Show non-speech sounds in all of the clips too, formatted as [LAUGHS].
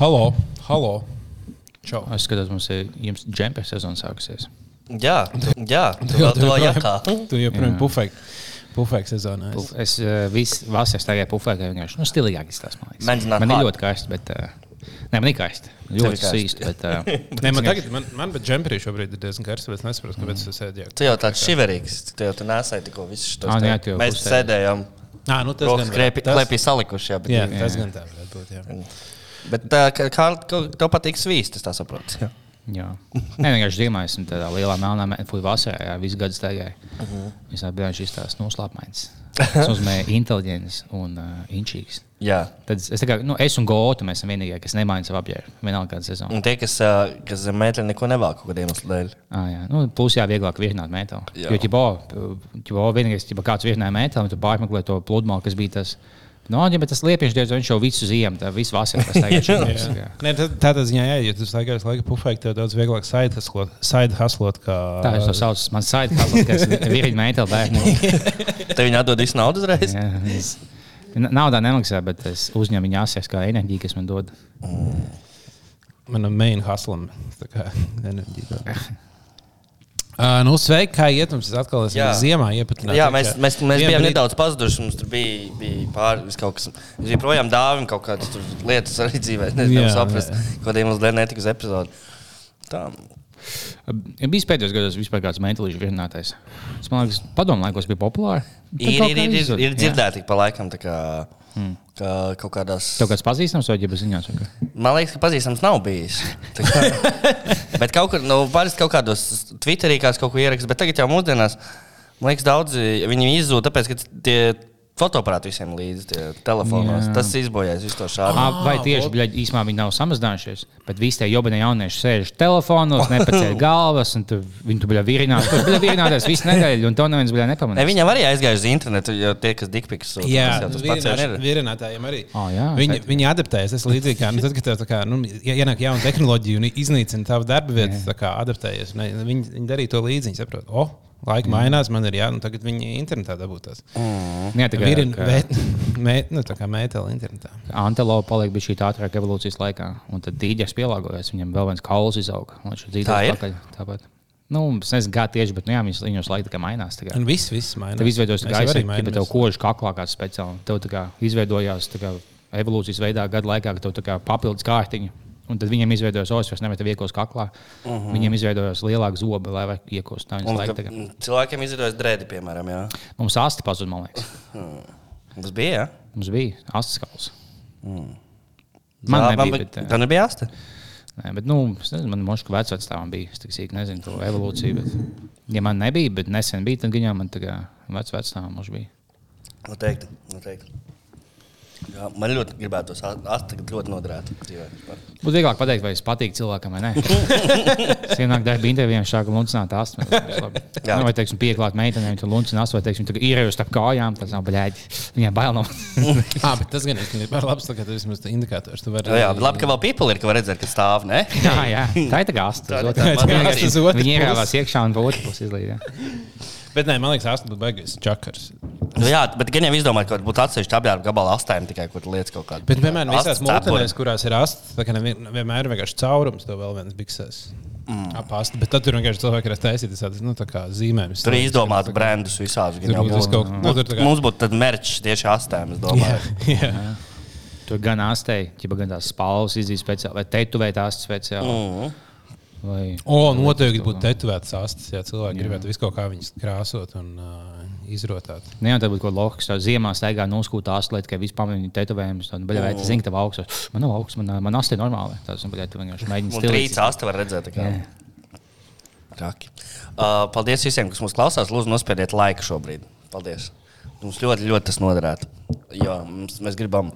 Halo, halo. Čau. Es skatos, mums ir jums džempers sezona sākusies. Jā, tu, jā, tu vēl to jākā. Tu joprojām Jā. pufēk. Pufēk sezonā. Puf, es uh, visu vasaru stāvēju pufē, kā vienkārši nu, stilīgāk izstāstu. Man, man ir ļoti karsti, bet. Uh, nē, man ir karsti. ir Ļoti sīsti. Bet, [LAUGHS] uh, Nē, man tagad, man, man bet džemperī šobrīd ir diezgan karsts, bet es nesaprotu, kāpēc tas sēdēja. Tu jau tāds šiverīgs, tu jau nesēji tikko visu šo Ā, jā, tu jau Mēs pusē. sēdējām, Nā, nu tas gan tas- klēpī salikuši. Jā, bet, Jā, jā. tas gan tā varētu būt. Jā. Bet tā, kā, tev patīk svīst, es tā saprotu. Jā. jā, Nē, vienkārši ziemā esmu tādā lielā melnā mēnešā, vasarā, jā, visu gadu staigāju. Uh Mhm. -huh. Tam biju šis noslēpmains. Es uzmēju [LAUGHS] inteliģents un uh, inčīgs. jā. Tad es, kā, nu, es un Gotu mēs esam vienīgie, kas nemaina savu apģērbu. Vienalga kāda sezona. Un tie, kas, ā, kas zem meitene neko nevāk kaut kādiem iemesliem. Ah, jā, nu, plus jā, vieglāk virināt metālu. Jo, ja vienīgais, ja kāds virināja metālu, tu pārmeklē to pludmali, kas bija tas. No, ja, bet tas liepiņš, diez, vai viņš jau visu ziemu, tā visu vasaru ir. Tā- [LAUGHS] tādā ziņā, jā, ja tu staigājies laika pufēk, tev daudz vieglāk side side hustlot kā... Tā es to saucu. Man saita, kā tas virina metālu bērnu. [LAUGHS] Te viņi atdod visu naudu uzreiz. Jā, es- Naudā nemaksā, bet es uzņemu viņu asies kā enerģiju, kas man dod. Manam main hustlam. Tā kā [LAUGHS] enerģija. Uh, nu, sveiki, kā iet mums? Es atkal esmu Jā. ziemā iepatinājis. Jā, mēs, mēs, mēs bijām nedaudz pazuduši. Mums tur bija, bija pāris kaut kas. Es biju projām dāvim kaut kādas tur lietas arī dzīvē. Es nezinu, saprast, kādiem mums dēļ netika uz epizodu. Tā. Ja bijis pēdējos gados vispār kāds metālīšu virinātais. Es man liekas, padomu laikos bija populāri. Ir, ir, ir, ir, ir dzirdēti pa laikam, tā kā, hmm. Kā kaut kādās. Tev kāds pazīstams vai ģērbs ziņās? kā? Man liekas, ka pazīstams nav bijis. Kā, [LAUGHS] bet kaut kur, nu, parasti kaut kādos Twitterī kāds kaut ko ieraksta, bet tagad jau mūsdienās, man liekas, daudzi viņi izzūd, tāpēc, ka tie fotoaparāti visiem līdzi tie telefonos. Jā. Tas izbojājas visu to šādu. Ah, vai tieši bļaļ, īsumā viņi nav samazinājušies, bet visi tie jobini jaunieši sēž telefonos, nepaceļ [LAUGHS] galvas, un tu, viņi tur bija virinās. Tur bija virināties visu nedēļu, un to neviens bija Ne, nepamanījis. viņam arī aizgāja uz internetu, jo tie, kas dikpiks sūta, Jā, tas jau tas pats ir. virinātājiem arī. Ā, jā, viņi, viņi adaptējas. Tas ir līdzīgi kā nu, tad, kad tev tā kā, nu, ienāk jauna tehnoloģija un iznīcina tavu darba vietu, tā kā adaptējies. Ne, viņi, viņi darīja to līdzi. Viņi saprot, o, laika mainās, man ir jā, nu tagad viņi internetā dabūtās. Jā, tā vēt, mē, nu, tā kā mēteli internetā. Antelope paliek bija šī ātrāk evolūcijas laikā, un tad tīģers pielāgojas. Viņam vēl viens kauls izauga. Tā ir? pakaļ. Tāpat. Nu, es nezinu, kā tieši, bet nu, jā, viņas viņos laika mainās. kā. Un viss, viss mainās. Tev izveidojās arī aizsardzība, bet tev koža kaklā kāds speciāls. Tev tā kā izveidojās tā kā evolūcijas veidā gadu laikā, ka tev tā kā papildus kārtiņa. Un tad viņiem izveidojās osas, vairs nevar iekos kaklā. Uh -huh. Viņiem izveidojās lielāka zoba, lai. Tā tā kā- cilvēkiem izdodas drēdi, piemēram, jā. Mums asti pazuda, man liekas. Tas bija, jā. Mums bija astes skals. Jā, Man nebija, man bet, bija- eh, Tā nebija asta. Nē, bet, nu, es nezinu, man moška vecvecāvam bija. Es tik sīki nezinu to evolūciju. Bet, ja man nebija, bet nesen bija, tad viņam tā kā vecvecāvam mums bija. Noteikti. noteikti. Jā, man ļoti gribētu tos asta ļoti noderēt. dzīvē. Būtu vieglāk pateikt, vai es patīku cilvēkam vai nē. [LAUGHS] Es ienāku darba intervijā, sāka luncināt astu. Jā. Nu, vai, teiksim, pieklāt meitenēm, tu luncini astu, vai, teiksim, tu ir uz starp kājām, tas nav baļēģi. Viņai bail no. [LAUGHS] Ah, bet tas gan ir labs, kā tas ir indikators. Tu vari Jā, jā, bet labi, ka vēl people ir, ka var redzēt, ka stāv. Ne? [LAUGHS] jā, jā, tā ir tā kā otru Viņi ierāvās iekšā un pa otru pusi izlīd. Bet nē, man liekas, tas būtu baigais čakars. Nu, jā, bet gan jau izdomāt, ka būtu atsevišķi apģērba gabala astēm tikai, kur lietas kaut kādu. Bet, piemēram, visās mūtenēs, kurās ir astes, tā kā vienmēr ir vienkārši caurums, to vēl viens biksēs. Mm. Apāst, bet tad tur vienkārši cilvēki ir taisīti tādas nu, tā kā zīmējumus. Tur ir izdomāti brandus visādus. Tur būtu kaut nu, tur tā kā- Mums būtu tad merčs tieši astēm, es domāju. jā. [LAUGHS] Tur gan astei, ja gan tās spalvas izdzīs speciāli, vai tetovēt astu speciāli. Mhm. Vai... O, noteikti būtu tetovētas astes, ja cilvēki gribētu visu kaut kā viņas krāsot un uh, izrotāt. Nē, tā būtu kaut kāda loģiska. Ziemā staigā noskūta astu, lai tikai vispār viņa tetovējumus. Tad, bet, vai tas zina, ka augsts, man nav augsts, man, man astē normāli. Tas, bet, tu vienkārši [LAUGHS] mēģini Un trīs astu var redzēt. Jā. Traki. Uh, paldies visiem, kas mūs klausās. Lūdzu, nospiediet laiku šobrīd. Paldies. Mums ļoti, ļoti tas noderētu. Jo mums, mēs gribam,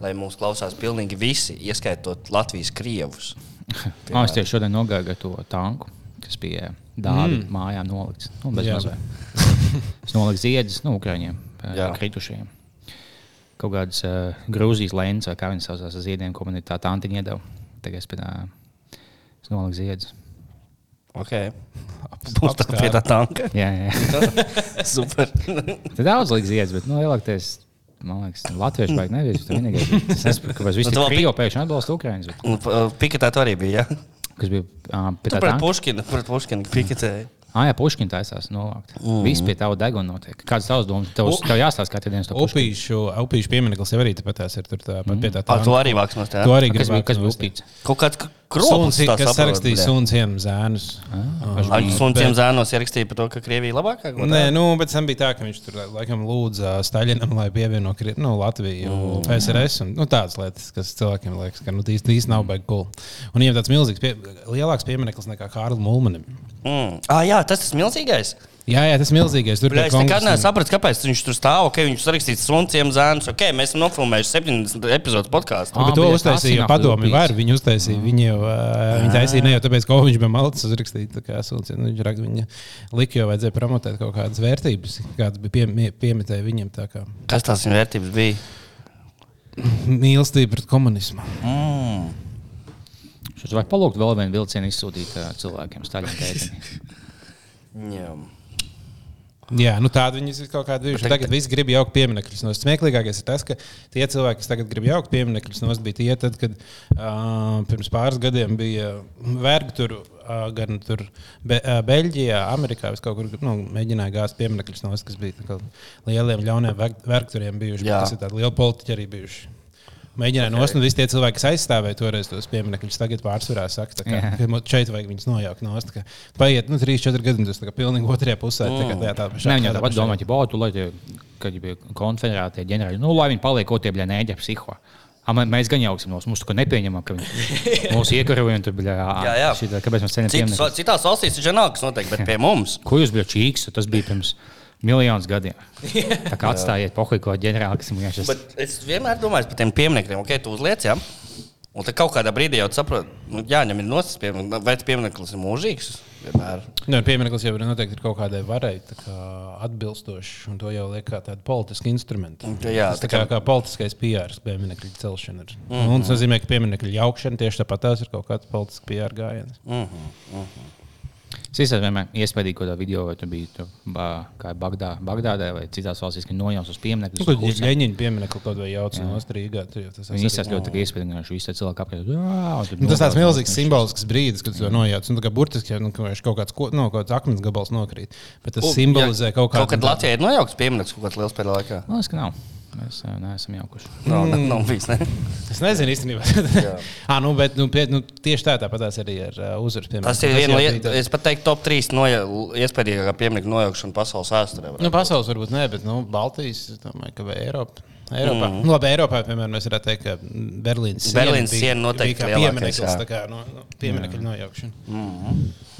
lai mūs klausās pilnīgi visi, ieskaitot Latvijas krievus. Oh, [LAUGHS] es tieši šodien nogāju to tanku, kas bija dāvana mm. mājā nolikts. Nu, [LAUGHS] es noliku ziedus no Ukrāņiem. Jā. kritušajiem. Kaut kādas uh, Grūzijas lēnas, vai kā viņas saucās, ar ziediem, ko man ir tā tantiņa iedeva. Tagad es, uh, es noliku ziedus. Okay. Būs tā pie tā tanka. Jā, jā. [LAUGHS] Super. Tad daudz liekas ziedus, bet nu, lielākoties Man liekas, Latviešu vajag nevis. Tas vienīgais. Es nesaprotu, kāpēc visi Nu, Krievi pēkšņi atbalsta Ukraiņus. bet Un uh, piketē tu arī bija. Ja? Kas bija ā, pie Tu tā pret? Puškinu, pret Puškinu piketēji. Ah, jā, Puškina taisās novākt. Mm. Viss pie tava deguna notiek. Kāds tavs domas? Tev, U- tev jāstāsta katru dienu to Puškinu. Upīšu, upīšu piemineklis jau arī tāpat ir tur tā, mm. pie tā. Ah, tu arī vāks no tā. Tu arī Kas bija, kas bija upīts? Kaut kāds Krops, kas sarakstīja sunciem zēnus. Ar sunciem zēnos ierakstīja par to, ka Krievija ir labākā. kaut Nē, nu, bet tam bija tā, ka viņš tur laikam lūdza Staļinam, lai pievieno Kri- nu, Latviju, mm, PSRS un nu, tādas lietas, kas cilvēkiem liekas, ka nu, īsti īsti nav baigi cool. Un viņiem tāds milzīgs, pie, lielāks piemineklis nekā Kārlim Mulmanim. Mm. Ah, jā, tas ir milzīgais. Jā, jā, tas ir milzīgais. Tur Es nekad nesapratu, kāpēc viņš tur stāv. Okay, viņš rakstīja sunciem zēnus. Okay, mēs esam nofilmējuši 70 epizodus podkāstu. Bet to uztaisīja padomi. Var, viņi uztaisīja. Viņi jau viņi taisīja ne jau tāpēc, ka viņš bija malts uzrakstīt. tā kā suns, nu, Viņš viņa lika, jo vajadzēja promotēt kaut kādas vērtības, kādas bija pie, piemetēji viņam. tā kā Kas tās viņa vērtības bija? Mīlestība pret komunismu. Mm. Šis vajag palūgt vēl vienu vilcienu izsūtīt cilvēkiem, Staļina tētiņi. [LAUGHS] Jā. Nu tāda viņas ir kaut kāda bijuši. Bet Tagad viss grib jaukt pieminekļus. No smieklīgākais ir tas, ka tie cilvēki, kas tagad grib jaukt pieminekļus, nos bija tie, tad, kad uh, pirms pāris gadiem bija vergi tur. Uh, gan tur Be, uh, Beļģijā, Amerikā, vis kaut kur nu, mēģināja gāzt pieminekļus, no kas bija lieliem ļauniem verg- vergturiem bijuši. Tas ir tādi lieli politiķi arī bijuši. Mēģināja okay. nost, un visi tie cilvēki, kas aizstāvēja toreiz tos pieminekļus, tagad pārsvarā saka, tā ka mo- šeit vajag viņus nojaukt. Nost, Paiet, nu, 3, 4 gadi, tas kā pilnīgi otrajā pusē. Tā kā tā, tā, tā, Nē, viņam tāpat domā, ka būtu, lai tie, kad bija konfederātie ģenerāļi, nu, lai viņi paliek kaut kādā nēģa psiho. Mēs gan jauksim nos, mums tā nepieņemam, ka viņi [LAUGHS] mūs iekaroja un tur bija. Jā, jā. Šitā, kāpēc mēs cenšamies citās valstīs ir ženāks noteikti, bet pie mums. Ko jūs bijat čīks? Tas bija pirms miljonus gadiem. [LAUGHS] Tā kā atstājiet pohuļu, ko ģenerāli, kas vienkārši. Bet es vienmēr domāju par tiem pieminekļiem, ok, tu uzliec, jā. Un tad kaut kādā brīdī jau saproti, nu, jāņem ir nosacījums, piemineklis, vai tas piemineklis ir mūžīgs. Vienmēr. Nu, piemineklis jau ir noteikti ir kaut kādai varai tā kā atbilstošs, un to jau liek kā tādu politisku instrumentu. Ka jā, tas tā tā kā, kā- politiskais PR, pieminiekļu celšana. Ir. Mm -hmm. Un tas nozīmē, ka pieminiekļu jaukšana tieši tāpat tās ir kaut kāds politisks PR gājiens. Es izsaka, vienmēr iespējīgi, ko tā video, vai tu biji tur, bā, kā Bagdā, Bagdādē vai citās valstīs, kad nojauts uz Nu, pieminekļus. kad Leņķiņa pieminekli kaut vai jauc no tas Viņi izsaka ļoti ka visi cilvēki apkārt. Nu, tas tāds milzīgs simbolisks brīdis, kad tu to nojauc. Nu, tā kā burtiski jau nu, ka kaut kāds, no, kaut kāds akmens gabals nokrīt. Bet tas U, simbolizē kaut Kaut kādu. kad Latvijā ir nojaukts piemineklis kaut kāds liels pēdējā laikā. Man liekas, ka nav. Mēs ā, neesam jaukuši. Nav, nav, nav bijis. Ne? Es nezinu īstenībā. [LAUGHS] ah, nu, bet, nu, pie, nu, tieši tā, tāpat tās arī ar uh, uzvaru. piemēram. Tas ir jau viena lieta, es pat teiktu, top 3 noja, iespējīgākā pieminiekta nojaukšana pasaules vēsturē. Nu, pasaules varbūt ne, bet nu, Baltijas, domāju, ka vai Eiropa. Eiropā. Mm. Nu, labi, Eiropā, piemēram, mēs varētu teikt, ka Berlīnas Berlīnes bija- siena noteikti bija piemineklis, jā. tā kā no, no, pieminekļa nojaukšana.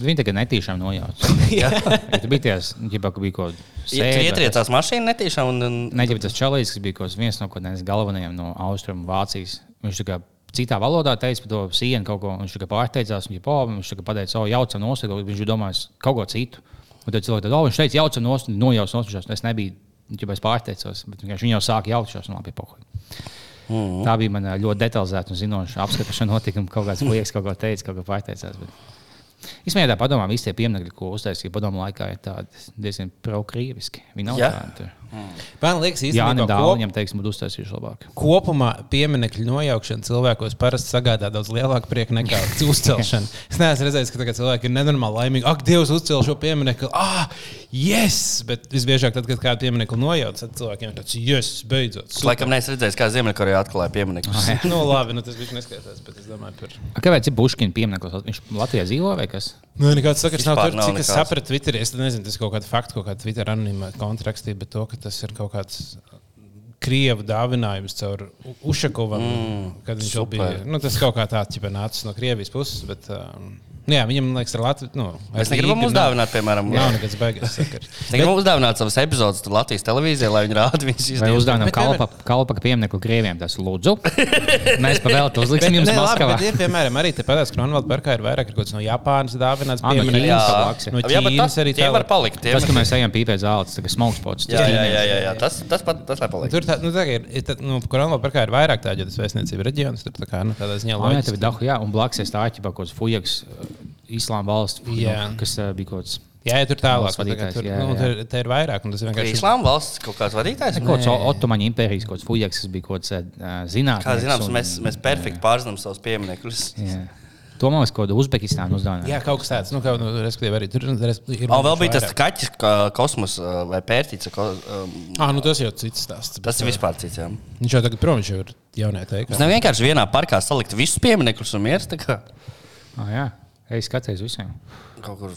Viņi tagad netīšām nojauca. [LAUGHS] Ja tu biji tajās, ģipā, ka bija kaut kāda Ietriecās mašīna netīšām. Un, un, Neģibi tas čalīts, kas bija kaut viens no kaut kādiem galvenajiem no Austrumu Vācijas. Viņš tā kā citā valodā teica par to sienu kaut ko. Viņš tā kā pārteicās, viņš, po, viņš tā kā pateica, o, jaucam nost, viņš domāja kaut ko citu. Un tad cilvēki teica, o, viņš teica, jaucam nost, nojauc nost. Es nebiju, ja es pārteicos, bet vienkārši viņi jau sāka jaukt, un labi, pohuļ. Mm. Tā bija mana ļoti detalizēta un zinoša apskatīšana notikuma. Kaut kāds liekas, kaut ko teica, kaut ko pārteicās. Bet... Īsmējā tā padomā, visi tie pieminiekļi, ko uztaisīja padomu laikā, ir tādi diezgan pro-krieviski. Viņi nav Jā. tādi. Man liekas, Jā, īstenībā, Nē, kop, viņam teiksim, būtu uztaisījuši labāk. kopumā pieminiekļu nojaukšana cilvēkos parasti sagādā daudz lielāku prieku nekā [LAUGHS] uzcelšana. Es neesmu redzējis, ka tagad cilvēki ir nenormāli laimīgi. Ak, Dievs, uzcēl šo pieminiektu! Ah, yes! Bet visbiežāk, tad, kad kādu pieminiektu nojauc, tad cilvēkiem ir tāds, yes, beidzot. Es laikam neesmu redzējis, kā Ziemeļkoreja atklāja pieminekļus. [LAUGHS] nu, labi, nu, tas bija neskaitās, bet es domāju par. A, Kāpēc ir Buškina piemineklis? Viņš Latvijā dzīvo vai kas? Nu, nekāds sakars nav Vispār tur, nav cik es sapratu Twitterī. Es nezinu, tas ir kaut kāda fakta, kaut kāda Twitter anonīma kontrakstība, bet to, ka tas ir kaut kāds krievu dāvinājums caur Ušakovam, mm, kad viņš vēl bija. super. Nu, tas kaut kā tāds nācis no Krievijas puses, bet um, jā, viņam liekas, ar Latviju. Nu, Mēs negribam uzdāvināt, piemēram, Nav nekāds beigas sakars. Mēs negribam uzdāvināt savas epizodes tur Latvijas televīzijā, lai viņi rāda viņas Vai izdevumus. uzdāvinām Bet nevar- kalpa, kalpa pieminiektu krieviem? Tas lūdzu. [LAUGHS] Mēs pavēlētu uzliksim jums Nē, labi, Maskavā. bet ir, piemēram, arī tāpat Kronvalda parkā ir vairāk ir kaut kas no Japānas dāvināts. Ah, no. Ķīnas Jā, ja. no jā, bet Ķīnas tas arī tie var palikt. Tie Tas, var- ka mēs ejam pīpēt zāles, tas ir smokespots. Jā, jā, jā, jā, jā. Tas, tas, pat, tas lai paliek. Tur tā, nu, tā ir, ir tā, nu, Kronvalda parkā ir vairāk tādu, jo tas vēstniecība reģions tur tā kā, nu, tādā ziņā Jā, tev ir dahu, jā, un blakus ir tā āķipa, kaut kāds fujaks, islāma valsts, nu, kas ā, bija kaut kāds. Jā, ja tur tālāk, vadītājs, tur, jā, nu, jā. tur, tur ir vairāk. un Tas vienkārši Islāma valsts kaut kāds vadītājs. Kaut kāds Otomaņu impērijas, kaut kāds Fujaks, kas bija kaut kāds uh, zinātnēks. Kā zināms, un- mēs, mēs perfekti pārzinām savus pieminekļus. To man liekas, kaut kāda Uzbekistāna uzdāvināja. Jā, kaut kas tāds, nu, kā, nu, respektīvi, arī tur res- ir. Un vēl bija tas vairāk. kaķis, kā kosmos uh, vai pērtiķis. Ko, um, Ah, nu tas jau cits stāsts. tas ir vispār cits. Jā. Viņš jau tagad prom, viņš jau ir jaunajā Mēs teikā. nevaram vienkārši vienā parkā salikt visus pieminekļus un kā Ah, jā. Ej, skaties visiem. Kaut kur.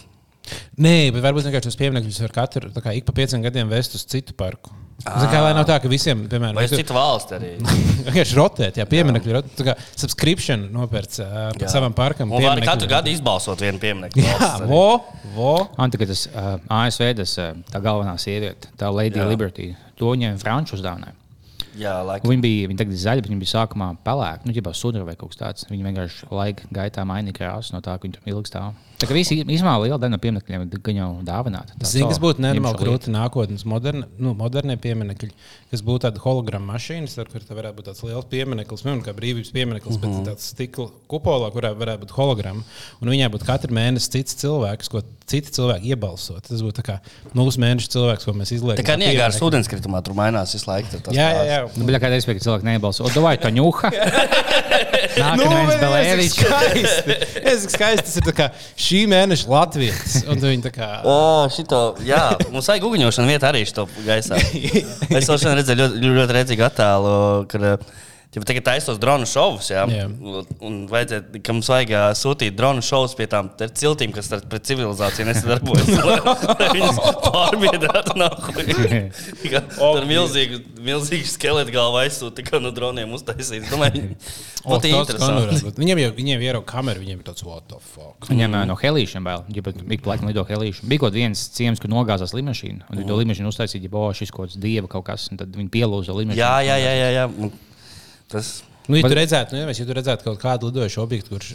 Nē, bet varbūt vienkārši tos pieminekļus var katru, tā kā ik pa pieciem gadiem vest uz citu parku. Zin, kā, lai nav tā, ka visiem, piemēram, tur- citu valsti arī? [LAUGHS] vienkārši rotēt, jā, pieminekļi, rot- tā kā subscription nopērts uh, Jā. savam parkam. Un var katru gadu izbalsot vienu pieminekli. Jā, vo, vo. Man tagad tas uh, ASV, tas, uh, tā galvenā sieviete, tā Lady Jā. jā. Liberty, to viņai Franču uzdāvināja. Jā, laikam. Viņa bija, viņa tagad ir zaļa, bet viņa bija sākumā pelēka, nu, jau sudraba vai kaut kas tāds. Viņa vienkārši laika gaitā mainīja krāsu no tā, ka viņa tur ilgi stāv. Tā kā visi īstenībā liela daļa no pieminekļiem ir gan jau dāvināta. Tā Zini, kas būtu nenormāli grūti nākotnes moderni, nu, modernie pieminekļi, kas būtu tāda holograma mašīna, ar kuriem varētu būt tāds liels piemineklis, piemēram, kā brīvības piemineklis, mm -hmm. bet tāds stikla kupolā, kurā varētu būt holograma. Un viņai būtu katru mēnesi cits cilvēks, ko citi cilvēki iebalsot. Tas būtu tā kā nulles mēnešu cilvēks, ko mēs izliekam. Tā kā pieminekli. ūdenskritumā tur mainās visu laiku. Jā, jā, jā. Nu, bet kā teicu, ka cilvēki nebalso. O, vai tā ņūha? [LAUGHS] Nu, Nākamais es Belēvičs. skaisti. Es skaisti, tas ir tā kā šī mēneša Latvijas. Un viņi tā kā. O, šito, jā, mums vajag uguņošanu vietā arī šo gaisā. [LAUGHS] Es jau šodien redzēju ļoti, ļoti redzīgu attēlu, kad ja tagad taisos dronu šovus. Jā, Jā. un vajadzēja, ka mums vajag uh, sūtīt dronu šovus pie tām ciltīm, kas pret civilizāciju nesadarbojas. [LAUGHS] Viņas pārbiedrētu nākotnē. [LAUGHS] Tur milzīgi, milzīgi skeleti galvā aizsūta, kā no droniem uztaisīts. Domāju, O, Ot, tas interesanti. skanurē, bet Viņiem jau viņiem ir kamera, viņiem ir tāds what the fuck. Viņam mm. no helīšiem vēl, ja pat ik pa laikam lido helīši. Bija kaut viens ciems, kur nogāzās lidmašīna. Un viņi to lidmašīnu uztaisīja, ja oh, šis kaut kāds dieva kaut kas, un tad viņi pielūza lidmašīnu. Jā, jā, jā, jā, jā. Tas, Nu, ja Bet- tu redzētu, nu, ja tu redzētu kaut kādu lidojošu objektu, kurš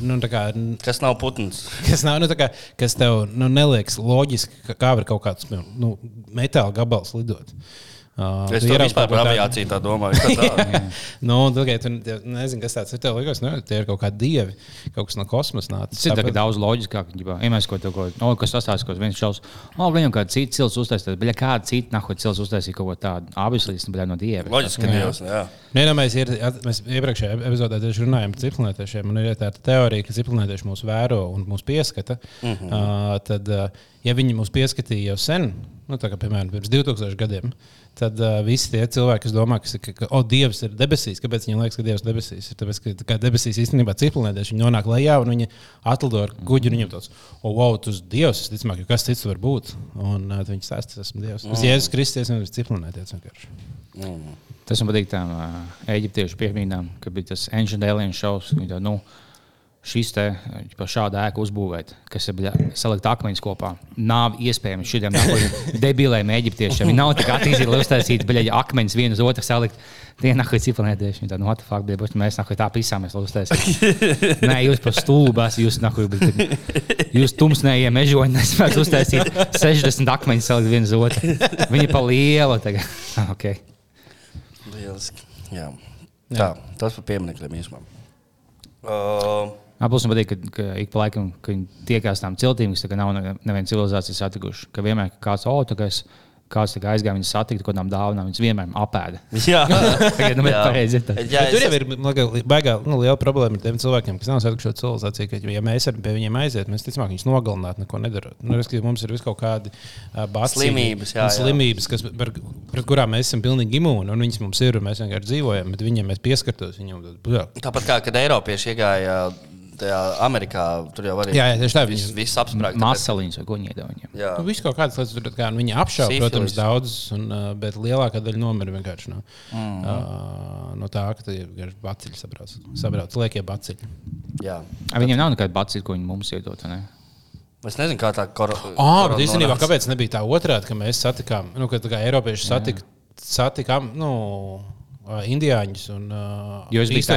nu, tā kā, kas nav putns? [LAUGHS] kas, nav, nu, kā, kas tev nu, neliekas loģiski, ka kā var kaut kāds nu, metāla gabals lidot. Uh, Es tu to ieraugi vispār par ko aviāciju tā domāju. tādu. [LAUGHS] Nu, tikai tu nezini, kas tāds ir. Tev liekas, nu, tie ir kaut kādi dievi, kaut kas no kosmosa nācis. Tas ir tagad daudz loģiskāk. Ja mēs kaut ko tādu, kas sastāsta, ko viens šaus, oh, viņam kāda cita cilvēks uztaisīja, bet kāda cita nahuļ cilvēks uztaisīja kaut ko tādu, abas līdz no dieva. Loģiski, ka Dievs. jā. Vienamais ir, at- mēs iepriekšējā epizodē tieši runājām par ciklonētiešiem. Man ir tāda teorija, ka ciklonētieši mūs vēro un mūs pieskata. Uh -huh. uh, tad, uh, ja viņi mūs pieskatīja jau sen, nu, tā kā piemēram pirms 2000 gadiem, tad uh, visi tie cilvēki, kas domā, kas, ka, ka oh, Dievs ir debesīs, kāpēc viņiem liekas, ka Dievs ir debesīs? Ir tāpēc, ka tā kā debesīs īstenībā ciklonētieši viņi nonāk lejā un viņi atlido ar kuģi. un Viņiem tāds, oh, wow, tas ir Dievs, es ticamāk, jo kas cits var būt. Un uh, viņi stāsta, tas esmu Dievs. Tas Jēzus Kristus un ciklonētieši vienkārši. Tas man patīk tām uh, eģiptiešu piemīnām, ka bija tas Ancient Alien šovs. Viņi tā, nu, šis te pa šādu ēku uzbūvēt, kas ir bļa, salikt akmeņus kopā. Nav iespējams šiem debiliem eģiptiešiem. Viņi nav tik attīstīti, lai uztaisītu bļa, akmeņus vienu uz otru salikt. Tie nāk līdz ciprānētieši. Viņi tā, what the fuck, bļa, bet mēs nāk tā pisāmies, lai uztaisītu. [LAUGHS] Nē, jūs par stulbās, jūs nāk, jūs tumsnējie mežoņi nespējat uztaisīt 60 akmeņus salikt vienu uz otru. Viņi pa lielu tagad. [LAUGHS] okay. Lieliski. Jā. Tā, tas par pieminekļiem īstenībā. Uh, Apelsīns patīk, ka, ka ik pa laikam, viņi tiekās tām ciltīm, kas nav ne- neviena civilizācija satikuši, ka vienmēr kāds otrs, kāds tā kā aizgāja viņus satikt, kaut kādām dāvanām, viņas vienmēr apēda. jā, [LAUGHS] Tagad nu, Jā. pareizi tā. jā Bet tur es, jau ir baigā, nu, liela problēma ar tiem cilvēkiem, kas nav satikuši šo civilizāciju. Ka, ja mēs varam pie viņiem aiziet, mēs ticamāk viņus nogalināt, neko nedarot. Nu, respektīvi, mums ir vis kaut kādi uh, bacili Slimības, jā, jā. slimības kas, par, pret kurām mēs esam pilnīgi imūni. Un viņas mums ir, un mēs vienkārši dzīvojam, bet viņiem mēs pieskartos. Viņam, tad, tāpat kā kad Eiropieši iegāja tajā Amerikā, tur jau arī Jā, jā, tieši tā, Viss, viņi- viss apsprāgts. Masaliņas vai iedod viņiem. Jā, nu, viss kaut kādas lietas, tur, kā, nu, viņi apšauba, Sifilis. protams, daudzas, un, bet lielākā daļa nomira vienkārši no, mm. uh, no tā, ka tie ir baciļi sabrauc. sabrauc liekie baciļi. jā. A, Viņiem nav nekāda bacīla, ko viņi mums iedod. vai ne? Es nezinu, kā tā kor Ah, bet īstenībā, kāpēc nebija tā otrādi, ka mēs satikām, nu, ka tā kā Eiropieši satika, satikām, nu, indiāņus un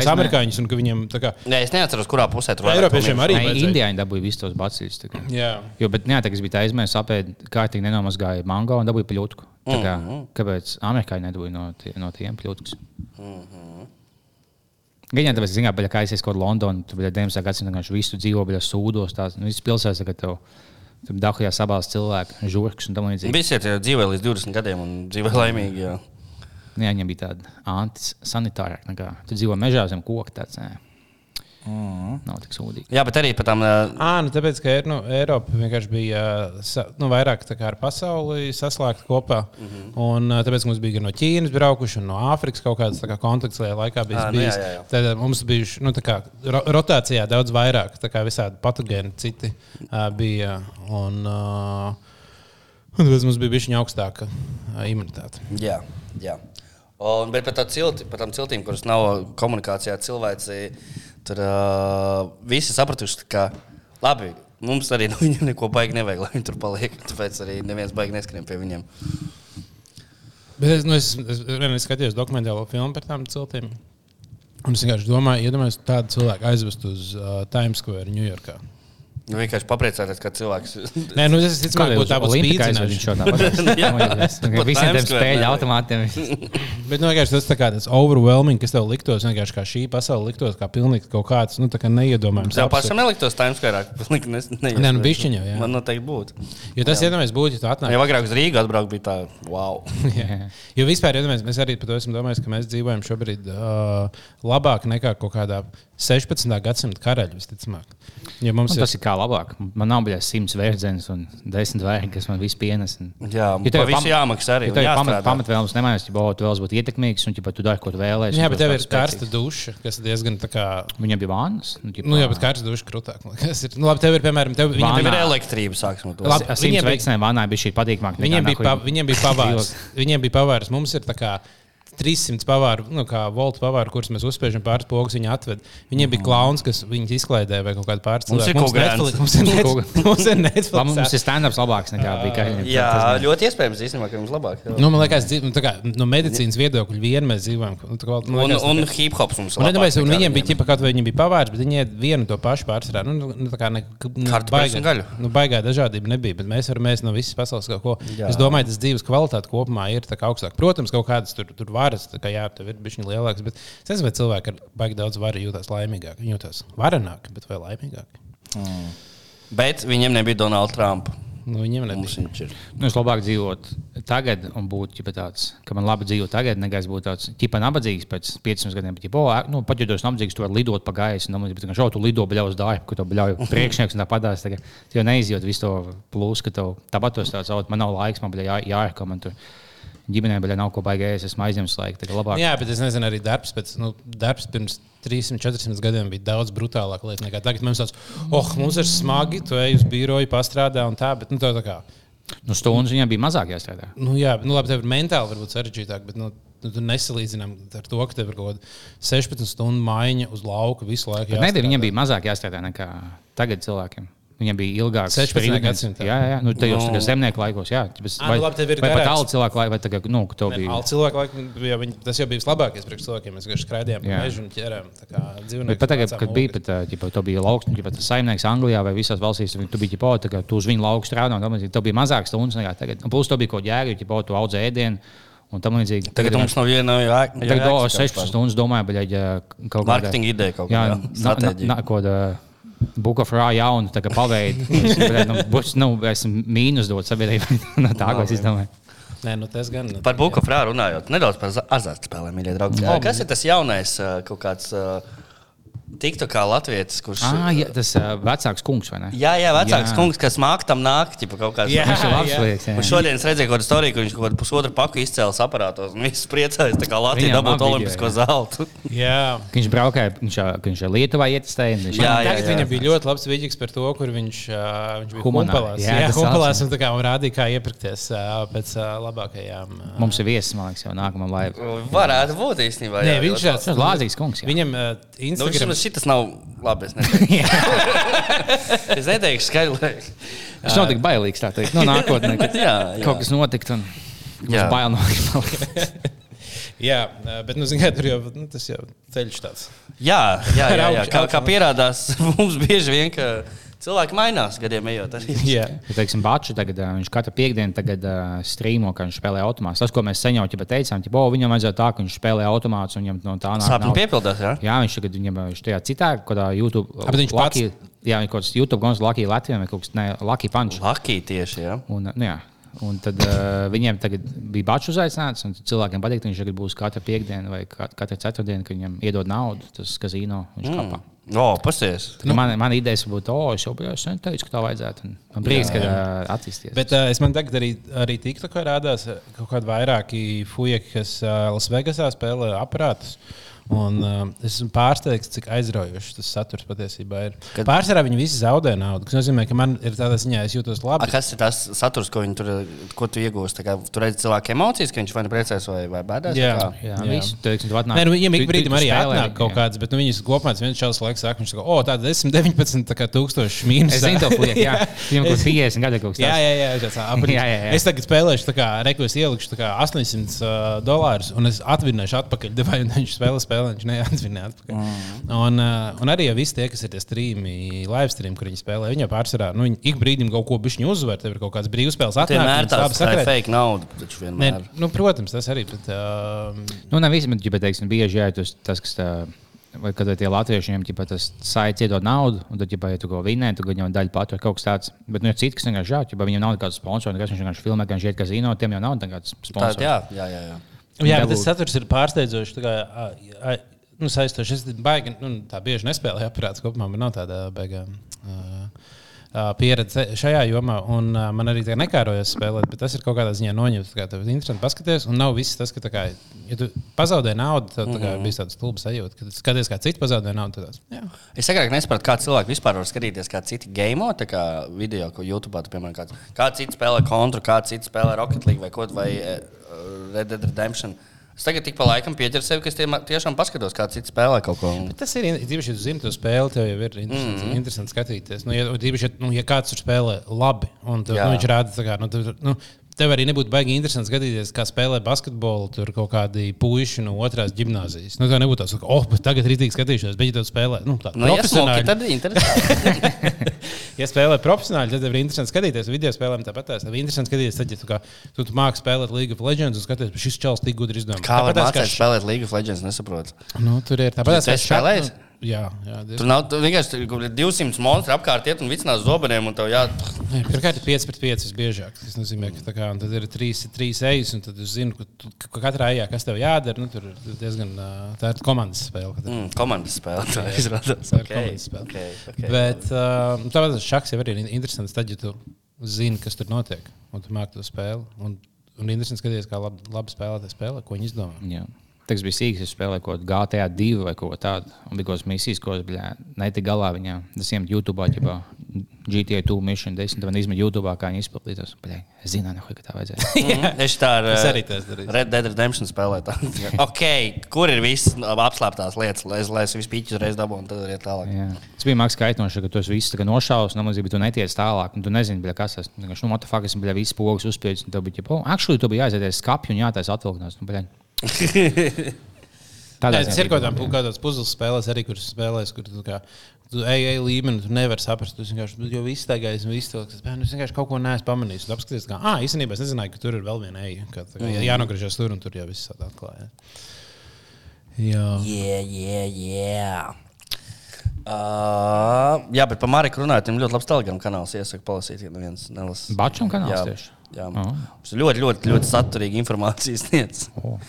taisnē. amerikāņus, un ka viņiem tā kā. Nē, es neatceros, kurā pusē tur Eiropiešiem arī. Nē, vajadzēja. Indiāņi dabūja visus tos tā. Jā. Jo, bet kas bija aizmērs, apēd kārtīgi nenomazgāja mango un dabūja pļūtku. Tā Kā, kāpēc amerikāņi nedabūja no, tie, no tiem pļūtkus? Gan jau tāpēc, zinām, ka aizies kaut kur Londonā, tur bija 19. gadsimta vienkārši visu dzīvo, bija sūdos. Tās nu, visas pilsētas, ka tev Tur dahujā sabās cilvēku žurks un tam līdzīgi. Visi tie dzīvoja līdz 20 gadiem un dzīvoja laimīgi. Jā. Jā, viņam bija tāda antisanitāra. Tu dzīvo mežā zem koka. Tāds, nē. Mm. Nav tik sūdīgi. jā, bet arī par tām. ā, À, nu tāpēc, ka nu, Eiropa vienkārši bija nu, vairāk tā kā ar pasauli saslēgta kopā. Mm -hmm. Un tāpēc mums bija gan no Ķīnas braukuši, un no Āfrikas kaut kādas tā kā, kontakts tajā laikā bija Ā, nu, bijis. jā, jā, jā. Tad mums bija nu, tā kā, ro rotācijā daudz vairāk, tā kā visādi patogēni citi uh, bija. Un, uh, un tāpēc mums bija bijusi augstāka uh, imunitāte. Jā, jā. Un, bet par, cilti, par tām ciltīm, kuras nav komunikācijā, cilvēci tur uh, visi sapratuši, ka labi. Mums arī [LAUGHS] no viņiem neko baigi nevajag, lai viņi tur paliek. Tāpēc arī neviens baigi neskrien pie viņiem. Bet es, nu, es, es, es skatījos dokumentālo filmu par tām ciltīm. Un es vienkārši domāju, iedomājieties, tādu cilvēku aizvest uz uh, Times Square, Ņujorkā. Nu, vienkārši papriecāties, ka cilvēks. Nē, nu, es [LAUGHS] ticu, ka tā būtu Olimpika aizved viņš spīdzināšana. šo tāpat. Jā. Visiem tiem spēļu automātiem. [LAUGHS] Bet nu, tas tā kā tas overwhelming, kas tev liktos, vienkārši kā šī pasaule liktos, kā pilnīgi kaut kāds nu, tā kā neiedomājams. Tev pašam neliktos Times Square. Nē, nu, bišķiņā, jā. Man noteikti būtu. Jo tas, iedomājieties, būtu, ja tu atnāc. Ja agrāk uz Rīgas atbraukt, bija tā, wow. [LAUGHS] Jā. Jo vispār, iedomājieties, mēs arī par to esam domājuši, ka mēs dzīvojam šobrīd uh, labāk nekā kaut kādā 16. gadsimta karaļa, visticamāk. Ja mums Un ir tas ir kā labāk. Man nav bijis simts vērtzenes un desmit vērgi, kas man viss pienes. Un... Jā, Ja tev ja ir viss pam- jāmaksā arī. Ja tev ir pamat, jāstrādā. pamatvēlmes nemainās, ja tu vēlaties būt ietekmīgs un ja tu dari, ko tu vēlēsies. Jā, bet tev ir karsta duša, kas diezgan tā kā. Viņam bija vānas. Nu, ģipā, Nu, jā, bet karsta duša krūtāk. kas ir. Nu, labi, tev ir, piemēram, tev, viņam, Tev Vānā. ir elektrība, sāksim. Labi. Simts bija- veiksmēm vānā bija šī patīkamāk. nekā Viņiem bija, pa, viņiem bija pavārs. [LAUGHS] Viņiem bija pavārs. Mums ir tā kā 300 pavāru, nu, kā volta pavāru, kurus mēs uzspiežam pāris pogas, viņi atved. Viņiem bija klauns, kas viņus izklaidēja vai kaut kāda pāris Mums ir cilvēku. [LAUGHS] kaut grants. Netflix- Mums ir Netflix- mums ir Netflix. Mums ir stand-ups labāks nekā bija Kaļņa. Jā, ļoti iespējams, īstenībā, ka jums labāk. Nu, man liekas, dzīv- nu, tā kā, no medicīnas viedokļa vien mēs dzīvojam. Nu, tā kā, man Un, un hip hops mums Un, nedomāju, un viņiem bija ģipa, kaut vai viņi bija pavārs, bet viņi ēd vienu to pašu pārsvarā. Nu, nu, tā kā ne, nu, un gaļu. Nu, baigā dažādība nebija, bet mēs varam ēst no visas pasaules kaut ko. Jā. Es domāju, tas dzīves kvalitāte kopumā ir tā kā augstāka. Protams, kaut kādas tur, tur varas, tā kā jā, tev ir bišķiņi lielāks, bet es nezinu, vai cilvēki ar baigi daudz varu jūtas laimīgāk. Viņi jūtas varenāk, bet vai laimīgāk? Bet viņiem nebija Donalda Trumpa. Nu, viņš ir. Nu, es labāk dzīvotu tagad un būt ģipa, tāds, ka man labi dzīvo tagad, nekā es būtu tāds ģipa nabadzīgs pēc 15 gadiem. Bet, ģipa, o, ē, nu, pat ja tu esi nabadzīgs, tu vari lidot pa gaisu. Nu, bet, kā šau, tu lido bļaus darbu, ka tu bļauj [LAUGHS] priekšnieks un tā padās. Kā tu jau neizjūt visu to plūsu, ka tev tāpat tos tāds, "O, man nav laiks, man bija jā. Man tur ģimenē bija nav ko baigējies, esmu aizņemts labāk. Jā, bet es nezinu, arī darbs, pēc, nu, darbs pirms 300, 400 gadiem bija daudz brutālāk lieta nekā tagad. Mums tāds, oh, mums ir smagi, tu ej uz biroju, pastrādā un tā, bet nu, tā, tā kā. Nu, stundas viņam bija mazāk jāstrādā. Nu, jā, nu, labi, tev ir mentāli varbūt sarežģītāk, bet nu, nu, tu nesalīdzinām ar to, ka tev ir kaut kāda 16 stundu maiņa uz lauka visu laiku. Bet jāstrādā. viņam bija mazāk jāstrādā nekā tagad cilvēkiem. Viņam bija ilgāks 16. sprīdienis. gadsimtā. Jā, jā, nu, tajos Nu. no. zemnieku laikos. Jā, bet, Ā, nu labi, tev ir vai pat tālu cilvēku laiku, vai tagad, nu, tev bija. Al cilvēku laikam, jau viņi, tas jau bija vislabākais priekš cilvēkiem. Mēs vienkārši skraidījām pa Jā. mežu un ķerām tā kā dzīvnieku. Bet pat tagad, kad bija pat, ģipa, tu biji lauks, ģipa, tas saimnieks Anglijā vai visās valstīs, tu biji ģipa, tā, ka tu uz viņu lauku strādā, un tam līdzīgi. tev bija mazāk stundas nekā tagad. Un plus, tev bija kaut jēga, ja tu audz ēdienu un tam līdzīgi. Tagad mums nav viena jā, Tagad do, 16 stundas domāju, bet ja kaut kāda Mārketinga ideja kaut Jā, kāda. na- na- Raw jaunu bļa, [LAUGHS] nu, būs, nu, esmu mīnus dot sabiedrībai [LAUGHS] no tā, ko es izdomāju. Nē, nu tas gan. Par Buku frāru runājot, nedaudz par za- azartspēlēm, mīļie draugi. Jā. Kas ir tas jaunais uh, kaut kāds uh, tiktu kā latvietis, kurš. Ah, jā, tas uh, vecāks kungs, vai ne? Jā, jā, vecāks Jā. kungs, kas māk tam nākt, ja kaut kāds. Jā. Viņš ir labs liekas. Un šodien es redzēju, ka storija, ka viņš kaut kādu pusotru paku izcēlās aparātos. priecājas, tā kā Latvija labi olimpisko video, zeltu. Jā. Viņš braukāja, viņš, ka viņš Lietuvā ietestēja. Viņš, Jā, jā, jā. viņam bija ļoti labs vidīgs par to, kur viņš, uh, viņš bija Humanā. humpalās. Jā, Jā, saucam. un tā kā un rādīja, kā iepirkties uh, pēc uh, labākajām. Uh, Mums ir viesis, man liekas, jau nākamā laiva. Varētu būt īstenībā. Nē, jā, viņš ļoti tāds ir Lāzijas kungs. jā. Viņam uh, Instagram. Vismaz šitas nav labi. Es neteikšu, [LAUGHS] [LAUGHS] es neteikšu skaļi. Viņš nav tik bailīgs, tā teikt, no nākotnē, [LAUGHS] kad Jā, jā. kaut kas notikt. Un... Jā, bail no viņa. Jā, bet nu, zin, kā, tur jau nu, tas jau ceļš tāds. Jā, jā, jā, jā. Kā, kā pierādās, mums bieži vien, ka Cilvēki mainās gadiem ejot. [LAUGHS] Arī. Jā. Ja, teiksim, Bačs tagad, viņš katru piekdienu tagad uh, strīmo, ka viņš spēlē automātus. Tas, ko mēs sen jau teicām, ka oh, viņam vajadzētu tā, ka viņš spēlē automātus un viņam no tā nāk. Nauda. piepildās, jā? Jā, viņš tagad viņam viņš tajā citā, kādā YouTube. A, bet viņš pats- Lucky, Jā, viņš kaut kāds YouTube gons Lucky Latvijam vai kaut kas, ne, Lucky Punch. Laki tieši, jā. Un, nu, jā, un tad uh, viņiem tagad bija bačs uzaicināts, un cilvēkiem patīk, ka viņš tagad būs katru piekdienu vai ka- katru ceturtdienu, kad viņam iedod naudu, tas kazino viņš mm. kapā. O, pasies. Nu, man, man idejas būtu, o, es jau biju sen teicis, ka tā vajadzētu. Man prieks, ka uh, attīstīsies. Bet uh, es man tagad arī, arī tiktu, ka rādās uh, kaut kādi vairāki fujeki, kas uh, Lasvegasā spēlē aparātus. Un, uh, es esmu pārsteigts, cik aizraujošs tas saturs patiesībā ir. Kad-. Pārsvarā viņi visi zaudē naudu. Tas nozīmē, ka man ir tādā ziņā, es jūtos A, labi. kas ir tas saturs, ko, viņi tur, ko tu iegūsi? Tā kā Tu redzi cilvēku emocijas, ka viņš vai nu priecājas, vai, vai bēdās. Jā. Jā, Jā. visu teiksim, tu atnāk. Nē, nu, viņam ik brīdim arī atnāk kaut jā. kāds, bet nu, viņas kopumā viens čels laiks saka, viņš saka, o, tāda 10, 19 tā kā tūkstoši mīnus. Es zinu, to puiku, [LAUGHS] jā. Viņam kaut kāds 50 gadu kaut kas Jā, tāds. jā, jā, tāds aprīts. [LAUGHS] Jā, jā, jā. Es tagad spēlēšu, tā kā rekursu ielikšu tā kā 800 uh, dolārus, un es atvinēšu atpakaļ. Vai viņš spēlē, spēlē, viņš [LAUGHS] neatvinē atpakaļ. Mm. Un, uh, un arī ja visi tie, kas ir tie streami, live stream, kur viņi spēlē, viņi jau pārsvarā, nu, viņi ik brīdim kaut ko bišķiņu uzvar, tev ir kaut kāds brīvspēles Vienmēr atnākums, tāds tā ir fake nauda. taču vienmēr. nu, protams, tas arī. Bet, uh, Nu, nav visi, bet, ja teiksim, bieži jā, tas, tas kas tā. Vai kad tie latvieši viņam ģipa, tas saits iedod naudu, un tad, ja tu ko vinē, tad viņam daļa patur kaut kas tāds. Bet, nu, ir citi, kas vienkārši žāķi, ja viņam nav nekāds sponsors, kas viņš vienkārši filmē, ka viņš iet kazino, tiem jau nav nekāds Tā, sponsors. jā, jā, jā. Jā. Jā, bet Dabūt. tas saturs ir pārsteidzošs. tā kā, ā, ā, Nu, saistoši. Es baigi, nu, tā bieži nespēlēju [LAUGHS] aparāts kopumā. Man nav tāda uh, uh, pieredze šajā jomā. Un, uh, man arī tā nekārojas spēlēt, bet tas ir kaut kādā ziņā noņemts. tā kā Tev ir interesanti paskatīties. Un nav viss tas, ka, tā kā, ja tu zaudē naudu, tad tā kā, bija tāds stulbs sajūta. Kad skaties, kā citi pazaudē naudu, tad tas jā. Es agrāk nesapratu, kā cilvēki vispār var skatīties, kā citi game kā video, ko YouTube, tu, piemēram, kāds, kā citi spēlē kontru, kā citi spēlē Rocket League vai, ko, vai uh, Red Dead Redemption. Es tagad tik pa laikam pieķeru sevi, ka es tiešām paskatos, kā citi spēlē kaut ko. Bet Tas ir īpaši, ja tu zini, to spēli, tev jau ir interesanti, mm -hmm. interesanti skatīties. Nu, ja, īpaši, ja, nu, ja kāds tur spēlē labi, un Jā. nu, viņš rāda, kā, nu, tu, nu, tev arī nebūtu baigi interesanti skatīties, kā spēlē basketbolu. Tur kaut kādi puiši no otrās gimnāzijas. Nu, tā nebūtu tā, ka, oh, tagad rītīgi skatīšos, bet ja tu spēlē, nu, tā Nu, ja profesionāli. smoki, tad ir interesanti. [LAUGHS] Ja spēlē profesionāli, tad tev ir interesanti skatīties. Video spēlēm tāpat tās. Tev ir interesanti skatīties, tad, ja tu, kā, tu, tu māki spēlēt League of Legends un skaties, ka šis čels tik gudri izdomā. Kā mācīt š- spēlēt League of Legends, nesaprotu. Nu, tur ir tāpat. Tu esi spēlējis? Jā, jā. diezgan. Tur nav tu vienkārši tur kaut kādi 200 monstri apkārt, iet un vicinās zobeniem, un tev jā, Nē, Pirmkārt, ir 5 pret 5 visbiežāk. Tas nozīmē, ka kā, un tad ir 3, 3 ejas, un tad es zinu, ka, tu, ka katrā ejā, kas tev jādara. Nu, tur ir diezgan tā ir komandas spēle. kad ir- mm, komandas spēle. Tā izrādās. Tā ir Okay, komandas spēle. okay, okay. Bet uh, tāpēc tas šachs jau arī ir interesants. Tad, ja tu zini, kas tur notiek, un tu māki to spēli. Un, un interesanti skatīties, kā labi, labi spēlētāji spēlē, ko viņi izdomā. Jā. Tas bija sīgs, es spēlēju kaut kādu GTA 2 vai ko tādu. Un bija kaut kādas misijas, ko es biju netiku galā viņā. Es iemet YouTube, ģibā, GTA 2 mission 10, tad man izmet YouTube, kā viņi. Bļā, Es zināju, ka tā vajadzēja. [LAUGHS] Mhm, Es tā ar Es eh, arī tā darīju. Red Dead Redemption spēlēju. [LAUGHS] okay, kur ir visas apslēptās lietas, lai es, lai es visu pīķu uzreiz dabūju un tad arī tālāk. Jā. Tas bija mākslinieks kaitinoši, ka tu esi viss nošāvis, no manis, bet tu netiec tālāk. Un tu nezini, bļā, kas tas ir. Nu, motofāks, es biju visu pogas uzspiežis. Tev bija, oh, actually, tu biji jāaiziet skapju un jātaisa atvilknās. Nu, bļā. [LAUGHS] Tādā Jā, tas ir kaut kādām kādās puzles spēlēs, arī kuras spēlēs, kur tu, kā, tu ej, ej līmeni, tu nevari saprast. Tu vienkārši jau viss tagad, viss to, kas bērns vienkārši kaut ko neesmu pamanījis. Tu apskaties, kā, ah, īstenībā es nezināju, ka tur ir vēl viena eja. Ka, tā, kā, jā, jānogriežas tur un tur jau viss atklāja. Jā. Yeah, yeah, yeah. Uh, jā, bet par Mariku runājot, viņam ļoti labs telegram kanāls. Iesaku palasīt, ja neviens nelasa. Bačam kanāls Jā, tieši? Jā. Oh. Mums ir ļoti, ļoti, ļoti saturīga informācija sniedz. Oh.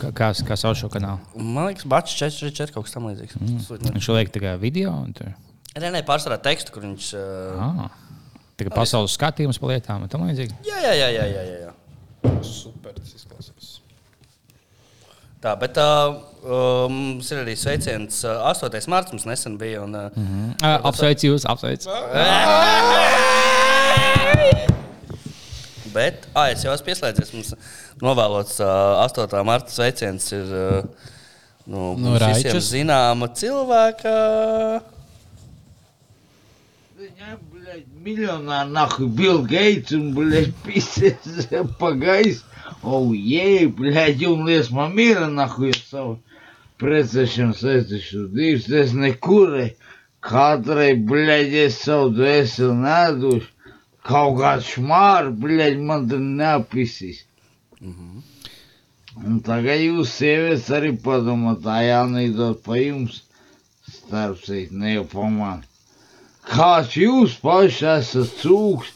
Kā, kā, kā sauc šo kanālu? Man liekas, Bačs 444 kaut kas tam līdzīgs. Mm. Viņš liek tikai video. un tur- Nē, nē, pārsvarā tekstu, kur viņš. Uh... Ah. Tikai pasaules skatījums par lietām un tam līdzīgi. Jā, jā, jā, jā, jā, jā. Super, tas izklausās. Tā, bet uh, uh, mums ir arī sveiciens. Uh, 8. mārciņā mums nesen bija. Un, uh, mm -hmm. Uh, apsveicu jūs, apsveicu. [LAUGHS] Bet, ah, es jau esmu pieslēdzies. Mums novēlots uh, 8. marta sveiciens ir uh, nu, No mums visiem Raičas? zināma cilvēka. Я, блядь, миллионер нахуй Билл Гейтс, он, блядь, пиздец, погайс. Оу, ей, блядь, un liesma mīra, nahuj, savu precēšanu saistīšu. Dievs, es nekurē, Katrai, bļaļ, es savu dvēseli nedošu. Kaut kāds šmārs, bļaļ, man tur neapisīs. Un tagad jūs, sievietes, arī padomāt, tā jānīdot pa jums starpsīt, ne jau pa mani. Kāds jūs paši esat cūks,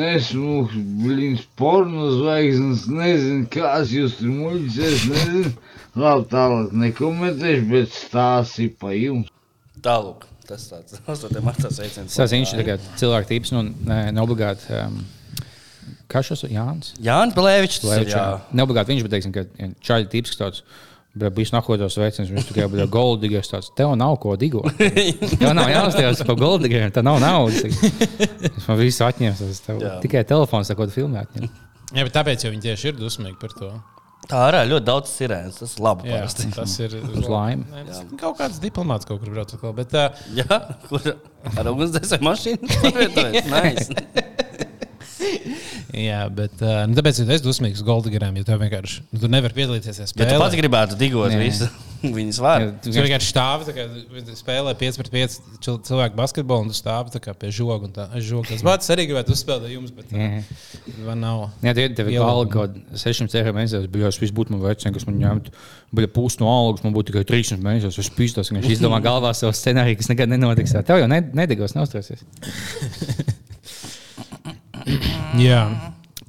nesmūks, blīns, porno zvaigznes, nezinu, kāds jūs tur muļķis, nezinu. Labi, tālāk nekomentēšu, bet stāsti pa jums. Tālāk, tas tāds [LAUGHS] - 8. martā sveiciens. Tas viņš ir cilvēks tips, nu, ne, ne obligāti. Um, ir Jānis? Jānis Balēvičs. Levičs, jā. jā. Ne obligāti viņš, bet teiksim, ka ja čaļi tips tāds. Bet bija nahodos veicins, viņš tikai bija goldīgais. Tāds, tev nav ko digot. [LAUGHS] Tev nav jāuzstājas par goldīgiem, tev nav naudas. Es man visu atņēmu. tas tev Jā. Tikai telefons, ko tu filmē. atņem. Jā, bet tāpēc jau viņi tieši ir dusmīgi par to. Tā arī ļoti daudz sirēnas. Tas ir labi. Jā, parasti. tas ir [LAUGHS] Uz laimi. Kaut kāds diplomāts kaut kur brauc. Bet, uh, Jā, kur ar ugunsdzēsēju mašīnu. [LAUGHS] Nice. [LAUGHS] [LAUGHS] jā, bet uh, nu, tāpēc ja es dusmīgs Goldigarām, jo tev vienkārši nu, tu nevari piedalīties Ja tu pats gribētu digot Nē. visu [LAUGHS] viņas vārdu. Tu vienkārši stāvi, tā kā spēlē 5 pret 5 čil- cilvēku basketbolu, un tu stāvi tā kā pie žoga. un Tā, es žogu tas bats arī gribētu uzspēlēt jums, bet Jā. man nav. Jā, tie tev ir alga kaut kāda 600 eiro mēnesī. Bija jau būtu man vecāks, kas man ņemtu. Bija pusi no algas, man būtu tikai 300 mēnešos. Es pīstos, ka viņš izdomā galvā savu scenāriju, kas nekad nenotiks. Tev jau ne- nedegos, neuztraucies. [LAUGHS] [COUGHS] Jā,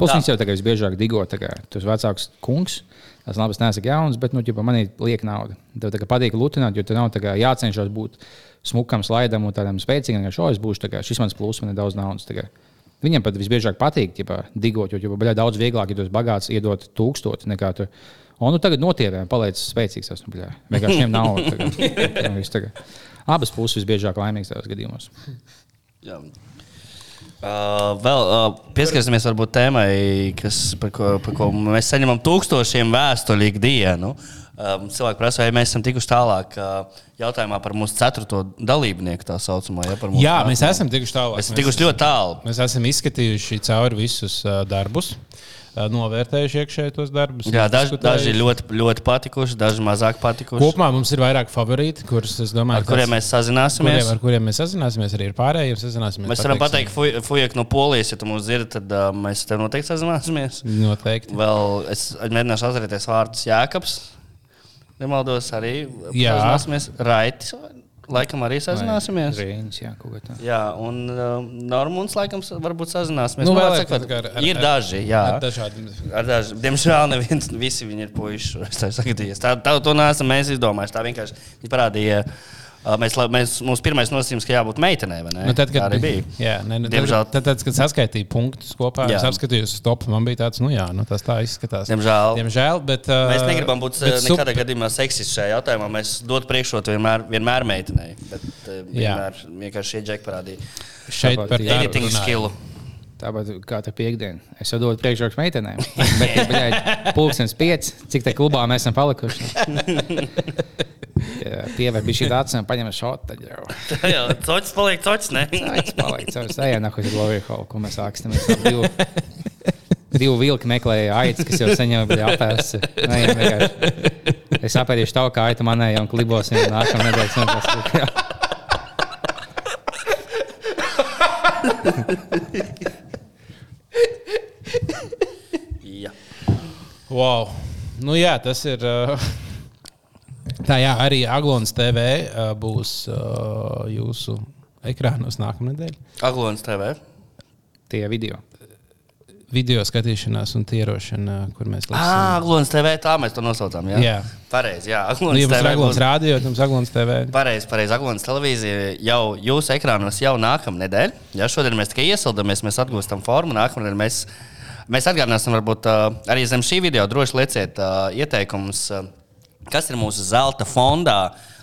Plus viņš jau tagad visbiežāk digo, kā tas vecāks kungs. Tas labi, es neesmu jauns, bet nu, man ir lieka nauda. Tev kā patīk lutināt, jo tev nav tā kā jācenšas būt smukam, slaidam un tādam spēcīgam, es būšu. tā kā Šis mans pluss, man ir daudz naudas. kā. Viņam pat visbiežāk patīk ģipa, digot, jo ir daudz vieglāk, ja tu esi bagāts, iedot tūkstoši nekā tur. Un nu, tagad notievē, paliec spēcīgs. Es, [LAUGHS] nu, bļā, vienkārši viņam nav. tagad. Viss tagad. Abas puses visbiežāk laimīgas tajos gadījumos. Jā. Uh, vēl uh, pieskarsimies varbūt tēmai, kas, par, ko, par ko mēs saņemam tūkstošiem vēstuļu ikdienu. Um, cilvēki prasa, vai mēs esam tikuši tālāk uh, jautājumā par mūsu ceturto dalībnieku, tā saucamo. Ja, Jā mēs esam tikuši tālāk. Mēs esam tikuši ļoti tālu. Mēs esam izskatījuši cauri visus uh, darbus, uh, novērtējuši iekšēji tos darbus. Jā, daži, daži ļoti, ļoti patikuši, daži mazāk patikuši. Kopumā mums ir vairāk favorīti, kurus es domāju, ar kuriem mēs sazināsimies. kuriem, ar kuriem mēs sazināsimies, arī ar pārējiem sazināsimies. Mēs varam pateikt, Fujek no Polijas, ja tu mūs dzirdi, tad uh, mēs tev noteikti sazināsimies. Noteikti. Vēl es mēģināšu atcerēties vārdus Jēkabs. Nemaldos arī. Jā. Sazināsimies. Raitis. Laikam arī sazināsimies. Rīņš, jā. Jā, un uh, Normons laikam varbūt sazināsimies. Nu, vēl sakot, kā ar- ir ar- daži, jā. Ar dažādiem. Ar daži, diemžēl neviens, visi viņi ir puiši. Es tā [LAUGHS] saku, tā, tā to neesam mēs izdomājuši. Tā vienkārši viņi parādīja. uh, Mēs, mēs, mūsu pirmais nosacījums, ka jābūt meitenei, vai ne? Nu, tad, Tā kad, arī bija. jā, ne, ne, Diemžēl- tad, tad, kad saskaitīju punktus kopā, Jā. es apskatījos uz topu. Man bija tāds, nu jā, nu, tas tā izskatās. Diemžēl. Diemžēl bet, uh, Mēs negribam būt nekādā gadījumā seksisti šajā jautājumā. Mēs dotu priekšrotu vienmēr, vienmēr meitenei. Bet uh, vienmēr vienkārši šie džeki parādīja Šeit par editing skillu. Tāpat kā tā piekdiena. Es jau dodu priekšroku meitenēm. [LAUGHS] Bet, ja pulkstenis pieci, cik tā klubā mēs esam palikuši? [LAUGHS] Pievērt bija šī tāds, un paņem šādu. Tad jau Jā, cocis paliek cocis, ne? tāds paliek. Savs ejā, nahuj, Glory Hall, ko mēs ākstamies. Divu, divu vilku meklēja aitas, kas jau saņēma bija apēs. Nē, vienkārši. Es apēdīšu tavu kā aitu manai un klibosim nākamā nedēļas. Jā. Wow. Nu, jā, tas ir. Uh, tā jā, arī Aglons TV uh, būs uh, jūsu ekrānos nākamā nedēļa. Aglons TV. Tie video. Video skatīšanās un tierošana, kur mēs Ah, lasām. Aglons TV, tā mēs to nosaucām. Jā, Jā. pareizi. Jā, Nu, Aglons ir TV. Aglons būs- rādio, tad mums ir Aglons TV. Pareizi, pareizi. Aglons televīzija jau jūsu ekrānos jau nākamā nedēļa. Ja šodien mēs tikai iesildamies, mēs atgūstam formu. Nākamā nedēļa mēs, mēs atgādināsim, varbūt arī zem šī video droši lieciet ieteikumus, kas ir mūsu zelta fondā.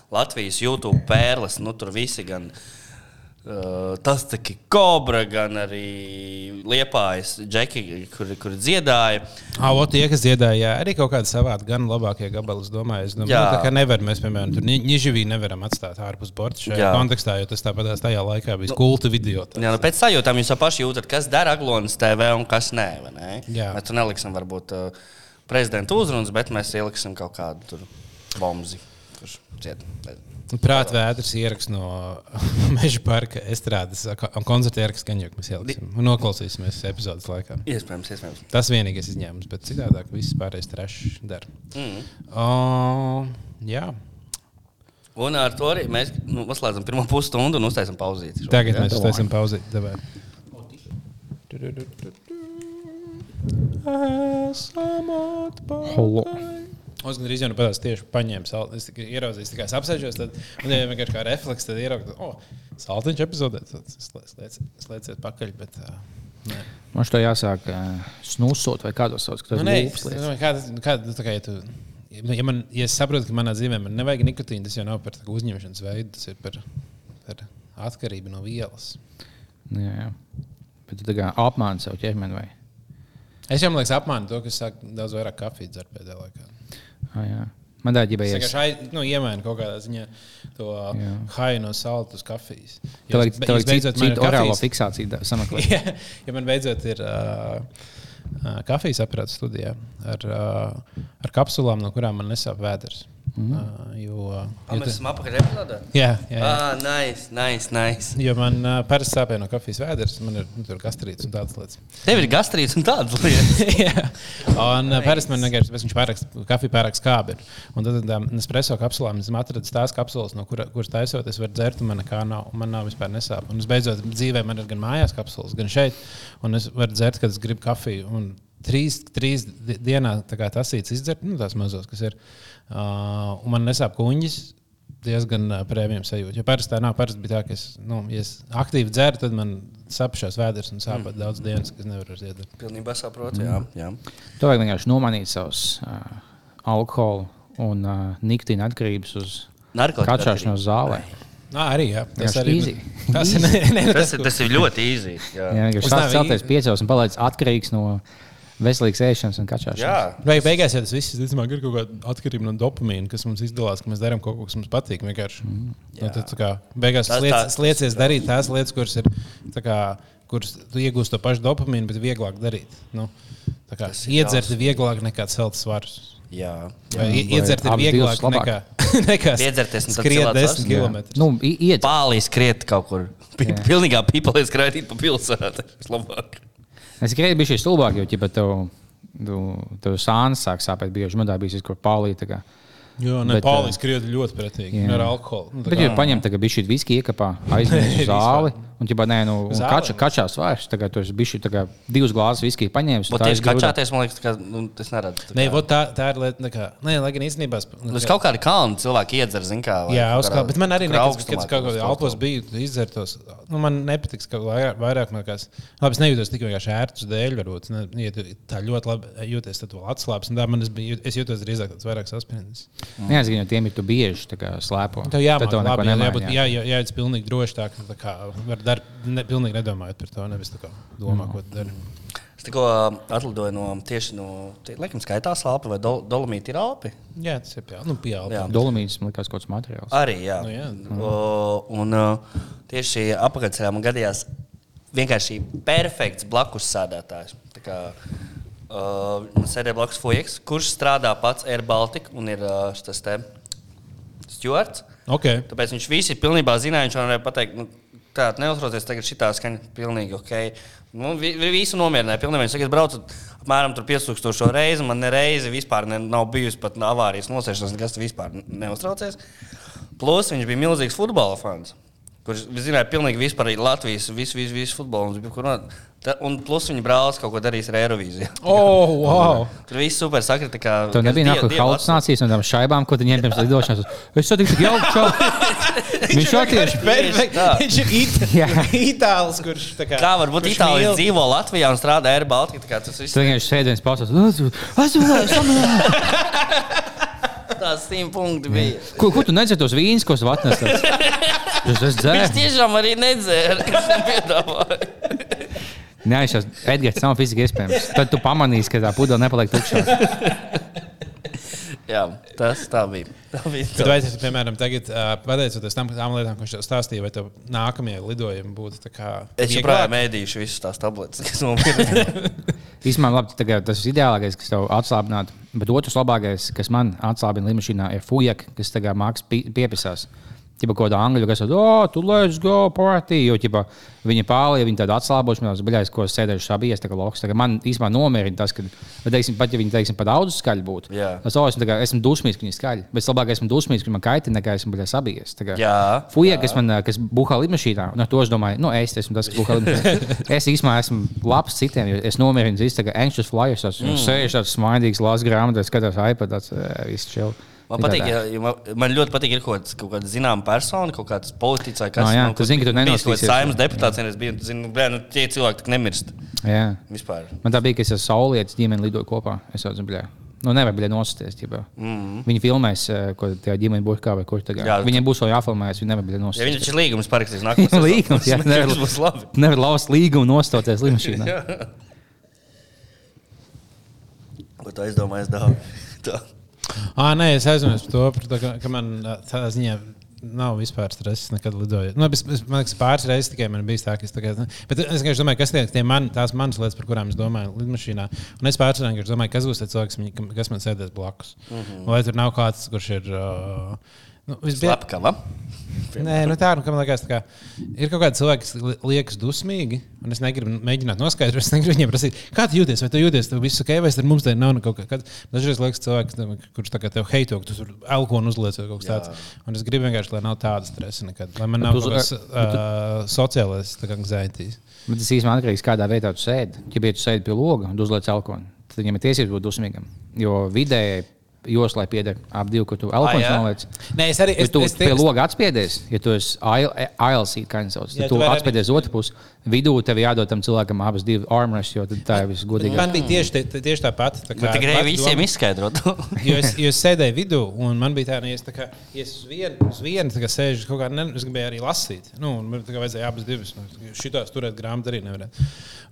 Latvijas YouTube pērles, nu tur visi gan uh, tas ir Kobra, gan arī Liepājas džeki, kur, kur dziedāja. Ah, o, tie, kas dziedāja, jā, arī kaut kāda savāda, gan labākie gabali. Es domāju, es domāju Jā. nu, tā kā nevar, mēs, piemēram, tur Nižavī nevaram atstāt ārpus borta šajā Jā. kontekstā, jo tas tāpat tajā laikā bija nu, kulta video. tāds. Jā, nu pēc sajūtām jūs jau paši jūtat, kas dara Aglonas TV un kas nē. vai nē? Jā. Mēs tur neliksim varbūt uh, prezidenta uzrunas, bet mēs ieliksim kaut kādu bombu, kurš ciet. Prāta vētras ieraksts no [LAUGHS] Meža parka estrādes un koncerta ieraksts, jau mēs ieliksim. Un noklausīsimies epizodes laikā. Iespējams, iespējams. Tas vienīgais izņēmums, bet citādi viss pārējais trešs dara. Mm. O, jā, Un ar to arī mēs nu, noslēdzam pirmo pusstundu un uztaisām pauzīti. tagad mēs uztaisām pauzi. Davai. Esam Holo. atpakaļ. Es gandrīz jau nu patās tieši paņēmu saldu. Es tikai ieraudzīju, tikai es apsēžos, tad un, ja vienkārši kā refleks, tad ieraudzīju, oh, saltiņš epizodē, tad slēdziet pakaļ, bet uh, nē. Man šeit jāsāk uh, snusot vai kādos sauc, ka tas Nu, nē, ir es lūpas lietas. domāju, kā, kā, tā kā, ja, tu, ja, man, ja es saprotu, ka manā dzīvē man nevajag nikotīnu, tas jau nav par uzņemšanas veidu, tas ir par, par atkarību no vielas. Nu, Jā, jā. Bet tu tā kā apmāni savu ķermeni vai? Es jau, man liekas, apmānu to, ka es sāku daudz vairāk kafijas dzert pēdējā laikā. Ah, jā. Man tā Es ģibējies. vienkārši ai- nu, iemainu kaut kādā ziņā to haju no salta uz kafijas. Tev vajag, es- es vajag citu, ir orālo fiksāciju sameklēt. [LAUGHS] ja, ja man beidzot ir uh, uh, kafijas aparāts studijā ar, uh, ar kapsulām, no kurām man nesāp vēders. Mm. Uh, jo, uh, jo, Mēs esam epizodē. jā, jā, jā. Ah, nice, nice, nice. Jo man uh, parasti sāpēja no kafijas vēders, man ir nu, tur gastrīts un tādas lietas. Tev ir gastrīts un tādas lietas. [LAUGHS] Jā. un uh, parasti man vienkārši tas viņš pārāk, kafija pārāk skābi. ir. Un tad tam espreso kapsulām esmu atradis tās kapsulas, no kura, kuras taisot, es varu dzert, un man nekā nav. un Man nav vispār nesāp. Un es beidzot dzīvē man ir gan mājās kapsulas, gan šeit. Un es varu dzert, kad es gribu kafiju. Un Trīs, trīs di- dienā tas īets izdzert, nu, tās mazos, kas ir. Uh, un man nesāp kuņģis, diezgan prēmijam sajūta. Jo parasti tā nav. Parasti bija tā, ka es, nu, ja es aktīvi dzeru, tad man sapšās vēders un sāp mm. daudz dienas, kas nevar iedot. Pilnībā saprotu, jā. jā. Tev vajag vienkārši nomainīt savus uh, alkoholu un uh, nikotīna atkarības uz kačāšanos zālē. Nā, arī jā. Tas Vienkārši arī easy. Tas ir, [LAUGHS] ne, ne, Tas, ir- tas ir ļoti īsi. Jā. Jā, sāc celties piecos un paliec atkarīgs no veselīgas ēšanas un kačāšanas. jā. Vai beigās jau tas viss visticamāk, ir kaut kāda atkarība no dopamīna, kas mums izdalās, ka mēs darām kaut ko, kas mums patīk. Vienkārši. Mm, no, tad, tā kā, beigās Tas tas tā- lietas, liecies darīt tās lietas, kuras ir. tā Kā, kuras tu iegūsi to pašu dopamīnu, bet vieglāk darīt. Nu, tā kā, ir iedzert ir vieglāk nekā celt svarus. jā. Vai iedzert ir vieglāk nekā, [LAUGHS] nekā Iedzerties un tad skriet celāt desmit svarus? km. Nu. Pālī skriet kaut kur. Pi- Jā. Pilnīgā pīpelē skraidīt pa pilsētu. [LAUGHS] Labāk. Es tikai biju šis stulbāk, jo ķipa, tev, tu, tev sānis sāk sāpēt bieži. Man tā bija kaut kur. Jo, ne, Bet, Pāvils skriet ļoti pretīgi jā. ar alkoholu. Nu, Bet, ja paņem tagad bišķi viski iekapā, aizmirst [LAUGHS] zāli, un ķipa, nē, nu, kača, kačās vairs, tagad tu esi kā divas glāzes viski paņēmis. Bet tieši kačāties, man liekas, ka nu, tas neredz. tā Nē, kā- vot tā, tā ir lieta. Kā, nē, lai gan īstenībā. Uz kaut kāda kalna cilvēki iedzer, zin kā. vai Jā, kaut uz kā, bet man arī nekas, kad kaut tur uz kādā kaut alpos ko. bija izdzertos. Nu, man nepatiks, ka vairāk, man kāds. Labi, es nejūtos tikai vienkārši ērtus dēļ, varbūt. Ne, ja tu tā ļoti labi jūties, tad tu vēl atslābs. Un tā man es, biju, es jūtos drīzāk tāds vairāk saspringts. Nē, es gribu, tiem ir tu bieži tā kā slēpo. Tev jāmāk, Tad tev neko labi, jā, nemaina, jābūt, jā. jā, jā, jābūt pilnīgi droši tā, ka tā kā var dar, ne, pilnīgi nedomājot par to, nevis tā kā domā, ko tu dari. Es tikko uh, atlidoju no tieši no, tie, laikam, skaitās Alpi vai Dol Dolomīti ir Alpi. Jā, tas ir pie, nu, pieaugt. Jā. Dolomīts, man liekas, kaut kāds materiāls. Arī, jā. Nu, jā. O, un uh, tieši apakaļceļā man gadījās vienkārši perfekts blakus sēdētājs. Tā kā, uh, sēdēja blakus Fujaks, kurš strādā pats Air Baltica un ir uh, tas te Stewards. Okay. Tāpēc viņš visi pilnībā zināja, viņš varēja pateikt, nu, tā, neuztraucies, tagad šī tā skaņa pilnīgi ok. Nu, vi, vi- visu nomierināja. Saka, es braucu apmēram tur 5000 reizi, man ne reizi vispār ne, nav bijusi pat avārijas nosēšanās, nekas vispār neuztraucies. Plus viņš bija milzīgs futbola fans. Kurš zināja, pilnīgi vispār Latvijas visu, visu, visu futbolu. Viņš ta- un plus viņa brālis kaut ko darīs ar Eirovīziju. Oh, [LAUGHS] wow! Tur viss super sakrita. kā- Tev kā nebija nākamā halucinācijas no tām šaibām, ko tu ņem pirms lidošanas. Es satiku tik jauku čau. [LAUGHS] Viņš jau tieši Perfekts. tā. Viņš ir it [LAUGHS] itālis, kurš tā kā. Kā var būt kurš Itālijā mīl- dzīvo Latvijā un strādā Air Baltica? tā kā Tas viss Tu vienkārši sēdi viens pausās. tās simt punkti bija. Ko, ko tu nedzēri tos vīnus, ko es atnesu? Es esmu Viņš dzēris. tiešām arī nedzēra, kas viņam piedāvāja. Nē, es esmu Edgars, nav fiziski iespējams. Tad tu pamanīsi, ka tā pudele nepaliek tukša. [LAUGHS] Jā, tas tā bija. Tā bija Bet vai tas, piemēram, tagad, pateicoties tam, tām lietām, ko viņš tev stāstīja, vai tev nākamie lidojumi būtu tā kā. Es joprojām mēdīšu visas tās tabletes, kas man bija. [LAUGHS] Īsumā labi, tagad tas ir ideālākais, kas tev atslābinātu. Bet otrs labākais, kas man atslābina lidmašīnā, ir fujaka, kas tagad mākslinieks piepisās. Ķipa kaut kāda angļu, kas saka, oh, tu let's go party. Jo, ķipa, viņa pārlieja, viņa tāda atslāboša, man baļais, ko es sēdēju šābies, tā kā loks. Tā kā man īstenībā nomierina tas, ka, bet, teiksim, pat ja viņi, teiksim, pa daudz skaļi būtu. Tas, oh, esmu, kā, esmu dusmīgs, ka viņi skaļi. Bet es labāk esmu dusmīgs, ka man kaitina, nekā esmu baļais sabies. Kā Jā, Fuja, kas man, kas buhā lidmašīnā, un ar to es domāju, nu, es esmu tas, kas buhā lidmašīnā. [LAUGHS] es īstenībā esmu labs citiem, jo es nomierinu tā kā anxious flyers, tas mm. sēž tāds smaidīgs, lās grāmatas, skatās iPad, ā, viss chill. Man patīk, ja, ja man, man ļoti patīk, ir kaut kaut kāda zināma persona, kaut kāds politiķis vai kas Ah, jā, nu, tu zini, ka tu bijis kaut kāds saimnes deputāts, un es biju, tu zini, bļā, nu, tie cilvēki tak nemirst Jā. vispār. Man tā bija, ka es ar saulietas ģimeni lidoju kopā. Es jau zinu, nu, nevaru bija nosties. Mm -hmm. Viņi filmēs, eh, ko tajā ģimenes burkā vai kur tagad. Jā, Viņiem būs vēl jāfilmēs, viņi nevar bija Ja nosties. viņš taču līgums parakstīs nākamajā [LAUGHS] Līgums, jā, [LAUGHS] nevar, būs labi. nevar laust līgumu nostoties [LAUGHS] līmašīnā. Ko tu aizdomājies daudz? Ah, nē, es aizmirsu par to, par to ka, ka man tādā ziņā nav vispār stresa nekad lidojot. Nu, es, es, man liekas, pāris reizes tikai man bija tā, ka es kā. Bet es vienkārši domāju, kas tie, tie man, tās manas lietas, par kurām es domāju lidmašīnā. Un es pāris reizes domāju, kas būs tas cilvēks, kas man sēdēs blakus. Mm -hmm. Vai tur nav kāds, kurš ir. Uh, Nu, visbie- Slepkava. Nē, nu tā, nu, liekas, ka ir kaut kādi cilvēki, kas li- liekas dusmīgi, un es negribu mēģināt noskaidrot, es negribu viņiem prasīt, kā tu jūties, vai tu jūties, tev viss ok, vai ar mums te nav nu kaut kā. Dažreiz liekas, cilvēks, kurš tā kā tev heito, ka tu tur alkoholu uzliec vai kaut kas tāds. Un es gribu vienkārši, lai nav tāda stresa nekad, lai man nav kaut kāds uh, sociālais anxiety. Bet tas īstenībā atkarīgs no kādā vietā tu sēdi. Ja tu sēdi pie loga un uzliec alkoholu, tad viņam ir tiesības būt dusmīgam. Jo vidēji joslai pieder ap divu, ka tu jā? noliec. Nē, es arī Ja tu es, pie loga atspiedies, ja tu esi ILC, kā viņš sauc, tad tu tu vari arī- atspiedies otru pusi. Vidū tev jādod tam cilvēkam abas divas armras, jo tad tā ir visgodīgākā. Man bija tieši, tie- tieši tāpat. Tā Bet tikai pati visiem izskaidrot. [LAUGHS] Jo es, jo es sēdēju vidū, un man bija tā, ka es, tā kā, ja es uz vienu, uz vienu tā kā sēžu, kaut kā ne, es gribēju arī lasīt. Nu, un man tā kā vajadzēja abas divas. Šitās turēt grāmatu arī nevarēja.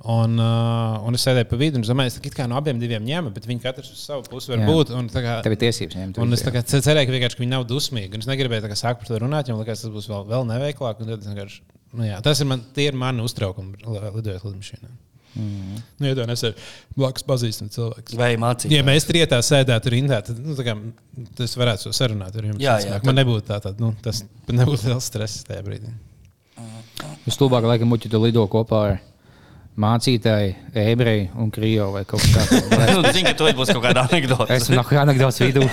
Un, uh, un es sēdēju pa vidu, un es domāju, ka it kā no abiem diviem ņēma, bet viņi katrs uz savu pusi var Jā. būt. Un, tā kā, Tev ir tiesības ņemt. Un es tā kā ce- cerēju, ka, vienkārši, ka viņi nav dusmīgi. Es negribēju tā sākt par to runāt, jo man liekas, tas būs vēl, vēl neveiklāk. un tad es vienkārši- Nu, jā, tas ir, man, tie ir mani uztraukumi, li- lidojot lidmašīnā. Mm. Nu, ja es esmu blakus pazīstams cilvēks. Vai mācīt? Ja mēs trietā sēdētu rindā, tad nu, tā kā, tas varētu so sarunāt ar jums. Jā, jā, tad- Man nebūtu tā, tā nu, tas nebūtu liels stress tajā brīdī. Vislabāk, laikam, muļķi tu lido kopā ar mācītāju, ebreju un krievu vai kaut kā tādu. [LAUGHS] Nu, Zinu, ka tu būs kaut kāda anekdote. Es esmu kā anekdotas vidū.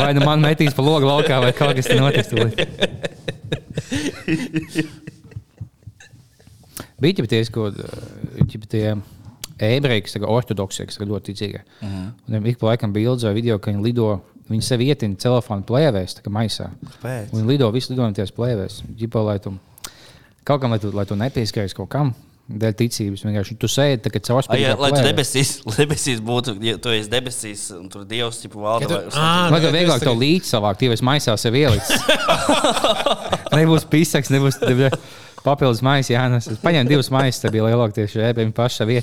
Vai nu man metīs pa logu laukā, vai kaut kas tāds notiks. Bija tie, ko ģip tie ebreji, kas ir ortodoksi, kas ir ļoti ticīgi. Mhm. Un Viņam ik pa laikam bija ilgs video, ka viņi lido, viņi sev ietina telefonu plēvēs, tā kā maisā. Viņi lido visu lido no tās plēvēs. Ģipa, lai tu kaut kam, lai tu, lai tu nepieskaries kaut kam. Dēļ ticības vienkārši tu sēdi, tā kā Ai, caurspīdīgi. ja, lai tu debesīs, [LAUGHS] debesīs būtu, ja tu esi debesīs, un tur Dievs tipu valda. Ja tu- Ā, Lai gan vieglāk to līdzi savākt, ja es maisā sev ielikt. [LAUGHS] nebūs pisaks, nebūs papildus maisa jānes. Es paņēmu divas maisas, tad bija lielākie šie ebreji paši savu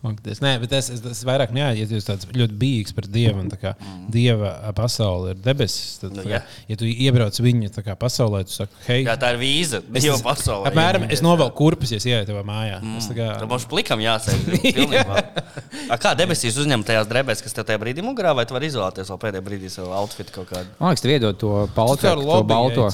Smakties. Nē, bet tas, tas vairāk jā, ja esi tāds ļoti bijīgs par dievu un tā kā dieva pasaule ir debesis. Tad, Nu, kā, jā. ja tu iebrauc viņa kā pasaulē, tu saki, hei, Jā, tā ir vīza. es, Dieva pasaulē. apmēram, es novelku kurpes, ja es ieeju tavā mājā. Mm. Es tā kā, Tam mums plikam jāsēž. [LAUGHS] Kā debesīs uzņemt tajās drēbēs, kas tev tajā brīdī mugurā, vai tu vari izolēties vēl pēdējā brīdī savu outfitu kaut kādu? Man liekas, tu iedod to Tu balto, caur to lobby balto.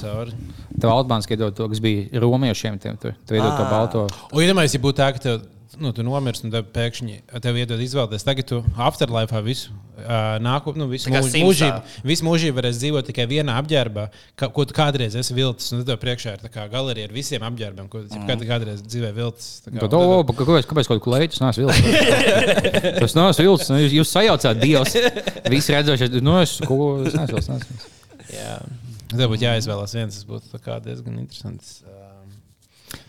Tev Altmāns iedod to, kas bija romiešiem. Tiem, tu, tu iedod to balto. Un, ja domājies, ja būtu tā, ka tev, nu, tu nomirsti un tev pēkšņi tev iedod izvēlēties, tagad tu afterlife visu. Uh, nāku, nu, visu, mūž, mūžību, visu mūžību varēs dzīvot tikai vienā apģērbā, ka, ko tu kādreiz esi vilcis. Un tev priekšā ir galerija ar visiem apģērbiem, ko tu mm. kādreiz dzīvē vilcis. Kā- Tad, o, pa- kāpēc, kāpēc kaut ko leitu? Tas nāc vilcis. [LAUGHS] Tas nāc vilcis. Nu, Jūs, jūs sajaucāt Dievs. Visi redzošie, nu es ko, es neesmu vilcis. neesmu. Jā. Tev būtu jāizvēlas viens, tas būtu diezgan interesants. Um,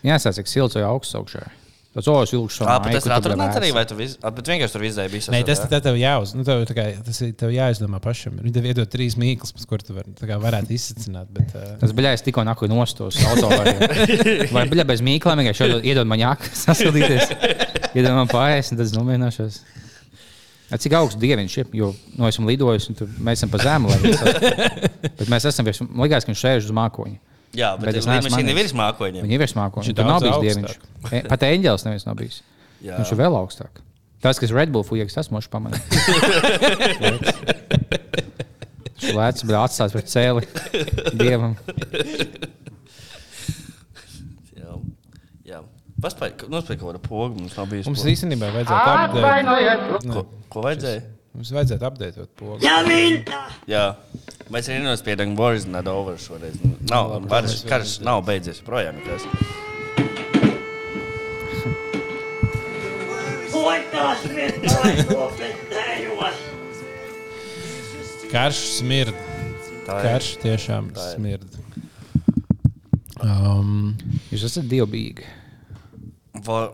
Jāsaka, cik silts vai augsts augšā. Tas olas vilks Jā, bet tas ir atrunāts arī, vai tu vis, a, bet vienkārši tur vizēji bija. Nē, tas tev jāuz, nu, tev, kā, tas ir tev jāizdomā pašam. Viņi tev iedod trīs mīklas, kur tu var, tā kā varētu izsacināt. Bet, uh, Tas bija tikko naku nostos auto. Vai, [LAUGHS] vai bija bez mīklām, vienkārši iedod- iedod man jāku, [LAUGHS] sasildīties. Iedod man pārējais, un tad es nomierināšos. Cik augsts dieviņš ir? Jo nu, esmu lidojis, un tur mēs esam pa zemu. [LAUGHS] Bet mēs esam man liekas, ka viņš sēž uz mākoņa. Jā, bet, Bet es es neesmu. Viņa manījis. ir virs mākoņiem. Viņa ir virs mākoņa. Viņš ir Tur nav bijis dieviņš. Pat eņģēlis neviens nav bijis. Jā. Viņš ir vēl augstāk. Tas, kas Red Bull fujies, tas mošs pamanīja. [LAUGHS] Lēts, bet atstās pret cēli dievam. Jā. Jā. Paspēj, nospēj kaut kādu pogu. Mums nav bijis. Mums pogu. īstenībā vajadzētu apdeitot. Ko, ko vajadzēja? Mums vajadzētu apdeitot pogu. Jā. Mēs arī nospiedām Boris Nadovu šoreiz. Nav, Labi, karš, mēs karš nav beidzies. Projām opettajos. Karš smird. Karš tiešām smird. Um, Jūs esat dievbijīgi. Va-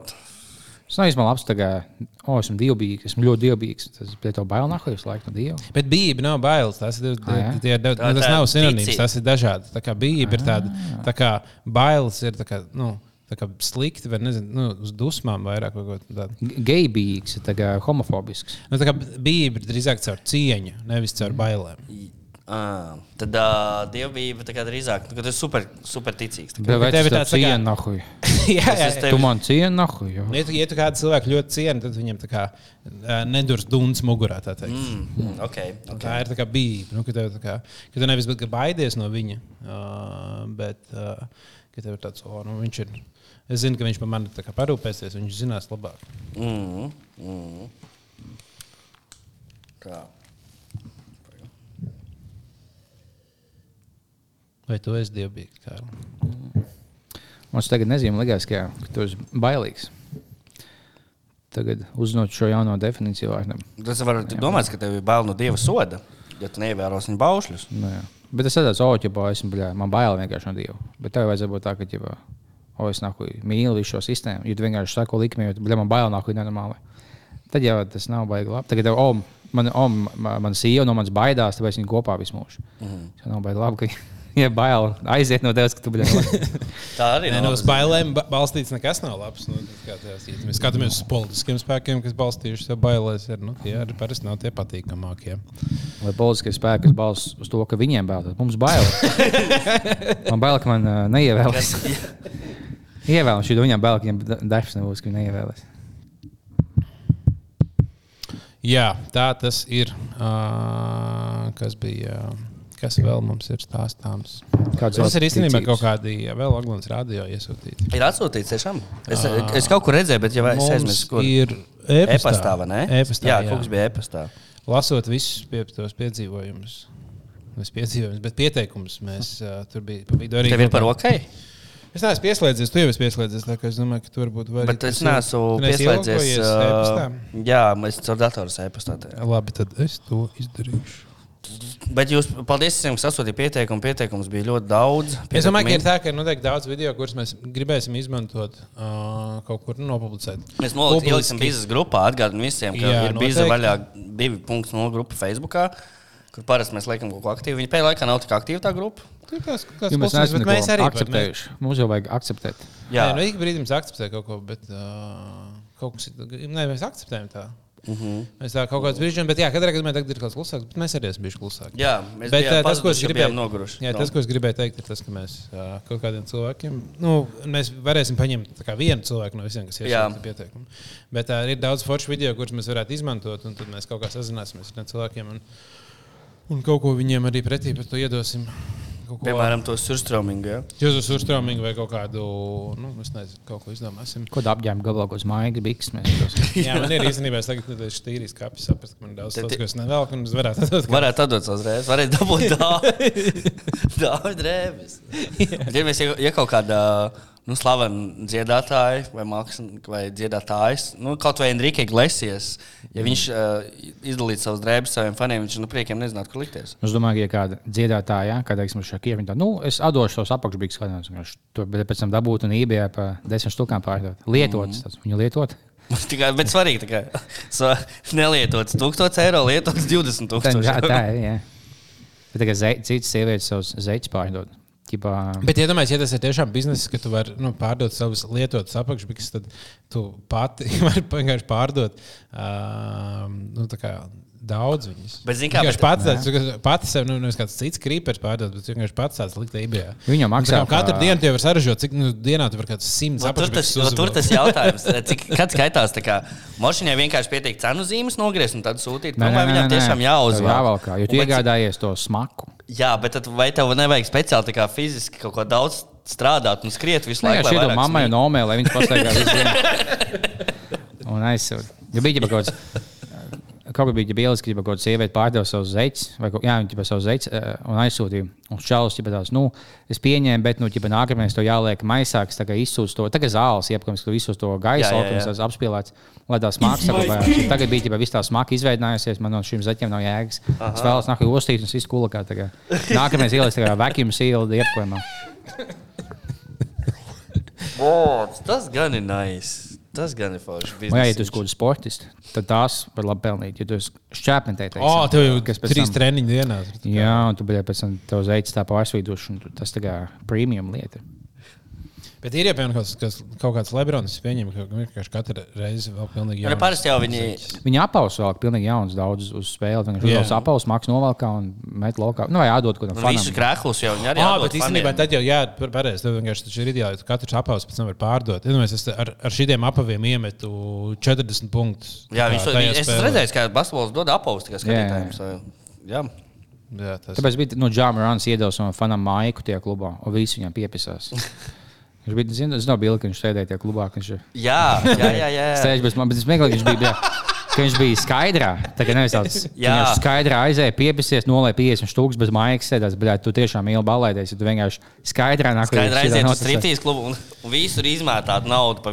Es īstenībā labs, tagad, o, esmu dievbijīgs, esmu ļoti dievbijīgs. Tas ir to bail nahu, jūs laikam no dieva. bet bija nav bailes. Tas, ir, Ah, jā? tie, tie, Tā- tas tā nav sinonīms. tici. Tas ir dažādi. Tā kā bija ir tāda, tā kā bailes ir tā kā, nu, tā kā slikti, vai nezinu, nu, uz dusmām vairāk. vai kaut ko tādu. Geibijīgs, tagad homofobisks. Nu, tā kā bija ir drīzāk caur cieņu, nevis caur bailēm. Ā, Tad uh, dievbijība tā kā drīzāk, nu, kad esi super, super ticīgs. tā kā. Bet vai tev ir ir tāds tā kā- cienu nahu? [LAUGHS] jā, jā, jā. tevi- Tu man cienu nahu, jo. Nu, Ja tu, ja tu kādu cilvēku ļoti cieni, tad viņam tā kā nedurs duns mugurā. tā teikt. Mm, okay, Okay. okay. Tā ir tā kā bijība. Nu, ka, tev, tā kā, ka tu nevis bet, ka baidies no viņa, uh, bet uh, ka tev ir tāds, oh, nu, viņš ir. Es zinu, ka viņš par mani tā kā parūpēsies, viņš zinās labāk. Mm, mm. Tā. Vai tu esi dievbijīgs? Kārli? Mums tagad nezīmē, likās, ka, ka tu esi bailīgs. Tagad uzzinot šo jauno definīciju vārdam. Tas var domāt, ka tev ir bail no dieva soda, ja tu neievērosi viņa baušļus. Nu, jā. Bet es tādu oh, ķipa, esmu, bļā, man bail vienkārši no dieva. Bet tev vajadzētu būt tā, ka, ķipa, o, es nāku mīlu šo sistēmu, jo tu vienkārši sako likmi, jo bļā, man bail nāku nenormāli. Tad jau tas nav baigi labi. Tagad tev, oh, man, oh, man, man sieva no manis baidās, tāpēc viņi kopā visu mūžu. Mm -hmm. Tas nav baigi labi, ka, ja bail aiziet no tevis, ka tu bļā. [LAUGHS] Tā arī nav no labas bailēm ba- balstīts nekas nav labs. Nu, kā tās, ja mēs skatāmies uz politiskiem spēkiem, kas balstījuši sev bailēs, ir, nu, tie arī parasti nav tie patīkamākie. Vai politiskie spēki, kas balsta uz to, ka viņiem bail, tad mums bail. [LAUGHS] man bail, ka man uh, neievēlēs. [LAUGHS] Ievēlēsim, šī viņam bail, ka viņam da- darbs nebūs, ka viņi neievēlēs. Jā, tā tas ir. Uh, kas bija? Kas vēl mums ir stāstāms? Kāds Tas vēl ir īstenībā kaut kādi vēl Aglons radio iesūtīti. Ir atsūtīts tiešām. Es, es kaut kur redzēju, bet jau es aizmirsu, kur. ir E-pastā, ne? E-pastā, jā, jā. kaut kas bija e-pastā. Lasot visus pie, tos piedzīvojumus. Nevis piedzīvojumus, bet pieteikumus mēs uh, tur bija. Vidu arī Tev ir par ok? Es neesmu pieslēdzies, tu jau esi pieslēdzies. Es domāju, ka tur varbūt vajag. Bet es neesmu pieslēdzies. Uh, jā, mēs caur datoru e-pastā. Labi, tad es to izdarīšu. Bet jūs, paldies visiem, kas sasūtīja pieteikumu. Pieteikums bija ļoti daudz. Es domāju, ka ir Pieteikumi- tā, ka ir noteikti daudz video, kurus mēs gribēsim izmantot uh, kaut kur nopublicēt. Mēs noliksim, biznesa grupā, atgādājot visiem, ka Jā, ir biznesa vaļā 2.0 grupa Facebook, kur parasti mēs liekam kaut ko aktīvu. Viņa pēdējā laikā nav tik aktīva tā grupa. Kāds- kāds Jo mēs neesam bet mēs arī akceptējuši. Mums jau vajag akceptēt. Jā, Nē, nu, ik brīdim mēs akceptējam kaut ko, bet uh, kaut kas ir. Nē, mēs akceptējam tā. Mhm. -huh. Mēs tā kaut kādā brīdī, bet jā, katrā gadījumā tagad ir kaut kas klusāks, bet mēs arī esam bijuši klusāki. jā mēs Bet bijām uh, tas, ko es gribēju, noguruši. jā, No. tas, ko es gribēju teikt, ir tas, ka mēs uh, kaut kādiem cilvēkiem, nu, mēs varēsim paņemt tā vienu cilvēku no visiem, kas Jā. iesūta pieteikumu. Bet uh, ir daudz foršu video, kurus mēs varētu izmantot, un tad mēs kaut kā sazināsimies ar tiem cilvēkiem un, un kaut ko viņiem arī pretī par to iedosim. Kaut ko- Piemēram, to surstraumingu. Ja? Jūs uz urstrāmingu vai kaut kādu, nu, es nezinu, kaut ko izdomāsim. Ko apģērba gabalā, ko uz mājas biks. Mēs [LAUGHS] tos- Jā, man ir īstenībā es tagad tieši tīrīs kapis, saprast, ka man ir daudz ko es nevēlu, un es varētu atdot. Varētu atdot uzreiz, varētu dabūt [LAUGHS] daudz, drēbes. Ja mēs ja, ja kaut kādā nu, slavena dziedātāja vai mākslinieka vai dziedātājs, nu, kaut vai Enrique Iglesias, ja viņš uh, izdalītu savus drēbes saviem faniem, viņš no priekiem nezinātu, kur likties. Es domāju, ka ja kāda dziedātāja, kāda teiksim, šāda ir, nu, es atdošu tos apakšbīgus, kādiem tur pēc tam dabūt un eBay pa desmit štukām pārdot. Lietotas, tas viņu lietot. [LAUGHS] Tikai, bet svarīgi, kā [LAUGHS] so, nelietots 1000 eiro, lietots 20 Tā, tūkstoši. tā, tā ir. jā. Bet tagad citas sievietes savus zeķus pārdod. Ķipā, Bet, iedomājieties, ja tas ir tiešām bizness, ka tu vari nu, pārdot savus lietotus apakšbiks, tad tu pati [LAUGHS] vari vienkārši pārdot uh, nu, daudz viņas. Bet zini kā, bet- pats tāds, pats sev, nu, nevis kāds cits krīpers pārdod, bet vienkārši pats tāds likt eBay. Viņam maksā Nu, Katru dienu tie var saražot, cik nu, dienā tu vari kāds simts No, tur, tas, no, tur tas jautājums, [LAUGHS] cik kad skaitās, tā kā mašīnai vienkārši pietiek cenu zīmes nogriezt un tad sūtīt. Nē, Nu, nē, viņam nē. tiešām jāuzvelk? jāvalkā, jo tu Un iegādājies to smaku. Jā, bet tad vai tev nevajag speciāli tā kā fiziski kaut ko daudz strādāt un skriet visu Nē, laiku? jā, šī lai ir mammai un omē, lai viņas pastaigā visu [LAUGHS] dienu. Un aizsūta. Ja bija kaut kāds. Kaut kā bija bielis, ka kaut kāda sieviete pārdeva savus zeķus, vai kaut, jā, viņa savus zeķus uh, un aizsūtīja. Un čalis jau tās, nu, es pieņēmu, bet, nu, ķipa, nākamais to jāliek maisā, kas tagad izsūta to, tagad zāles, iepakojums, ka visus to jā. tas apspīlēts, lai tā smaka saglabājās. Tagad bija jau viss tā smaka izveidinājusies, man no šīm zeķiem nav jēgas. Es vēlos nākamā ostīt, un viss kulakā. tagad. Nākamais ieliks tagad vacuum sealed iepakojumā. O, Tas gan ir nice. Tas gan ir forši. Un, jā, ja tu esi kāds sportists, tad tās var labi pelnīt. Ja tu esi šķēpnētājs, O, tev jau kas pēc trīs tam- treniņu dienā. Jā, un tu biji pēc tam tev zaicis tā pārsvīdoši, un tu- tas tā kā premium lieta. Bet ir jau piemēram kaut, kas- kaut kāds Lebrons, pieņem, ka vienkārši katru reizi vēl pilnīgi nu, parasti jau viņi. Viņa apausa vēl pilnīgi jauns daudz uz spēli. Viņš Jā. jau apausa, maks novalkā un met laukā. Nu, vai atdot kaut kādam Nu, Visus krēklus jau viņi arī Jā, atdod bet īstenībā tad jau jā, par- pareizi. Tev vienkārši tas ir ideāli. ka Katrs apavs pēc tam var pārdot. Iedomājieties, es te ar, ar šiem apaviem iemetu 40 punktus. Jā, viņš to tajā es redzējis, kā basketbols dod apaustu tikai skatītājiem. so, Jā, Jā, tas Tāpēc bija no Džāma Rāns iedevis savam fanam maiku tajā klubā, un visi viņam piepisās. [LAUGHS] Viņš bija, zinu, es nebiju, ka viņš sēdēja tajā klubā. Viņš jā, jā. jā, jā. sēž bez manis, bet es meklēju, ka viņš bija. bija Ka viņš bija skaidrā. Tā kā nevis tāds - Jā. viņš skaidrā aizēja, piepisies, nolēja 50 stūks bez mājas, sēdās. Bet tu tiešām mīli balēties, ja tu vienkārši skaidrā nāk Skaidri aiziet uz striptīs klubu un, visur izmētāt naudu pa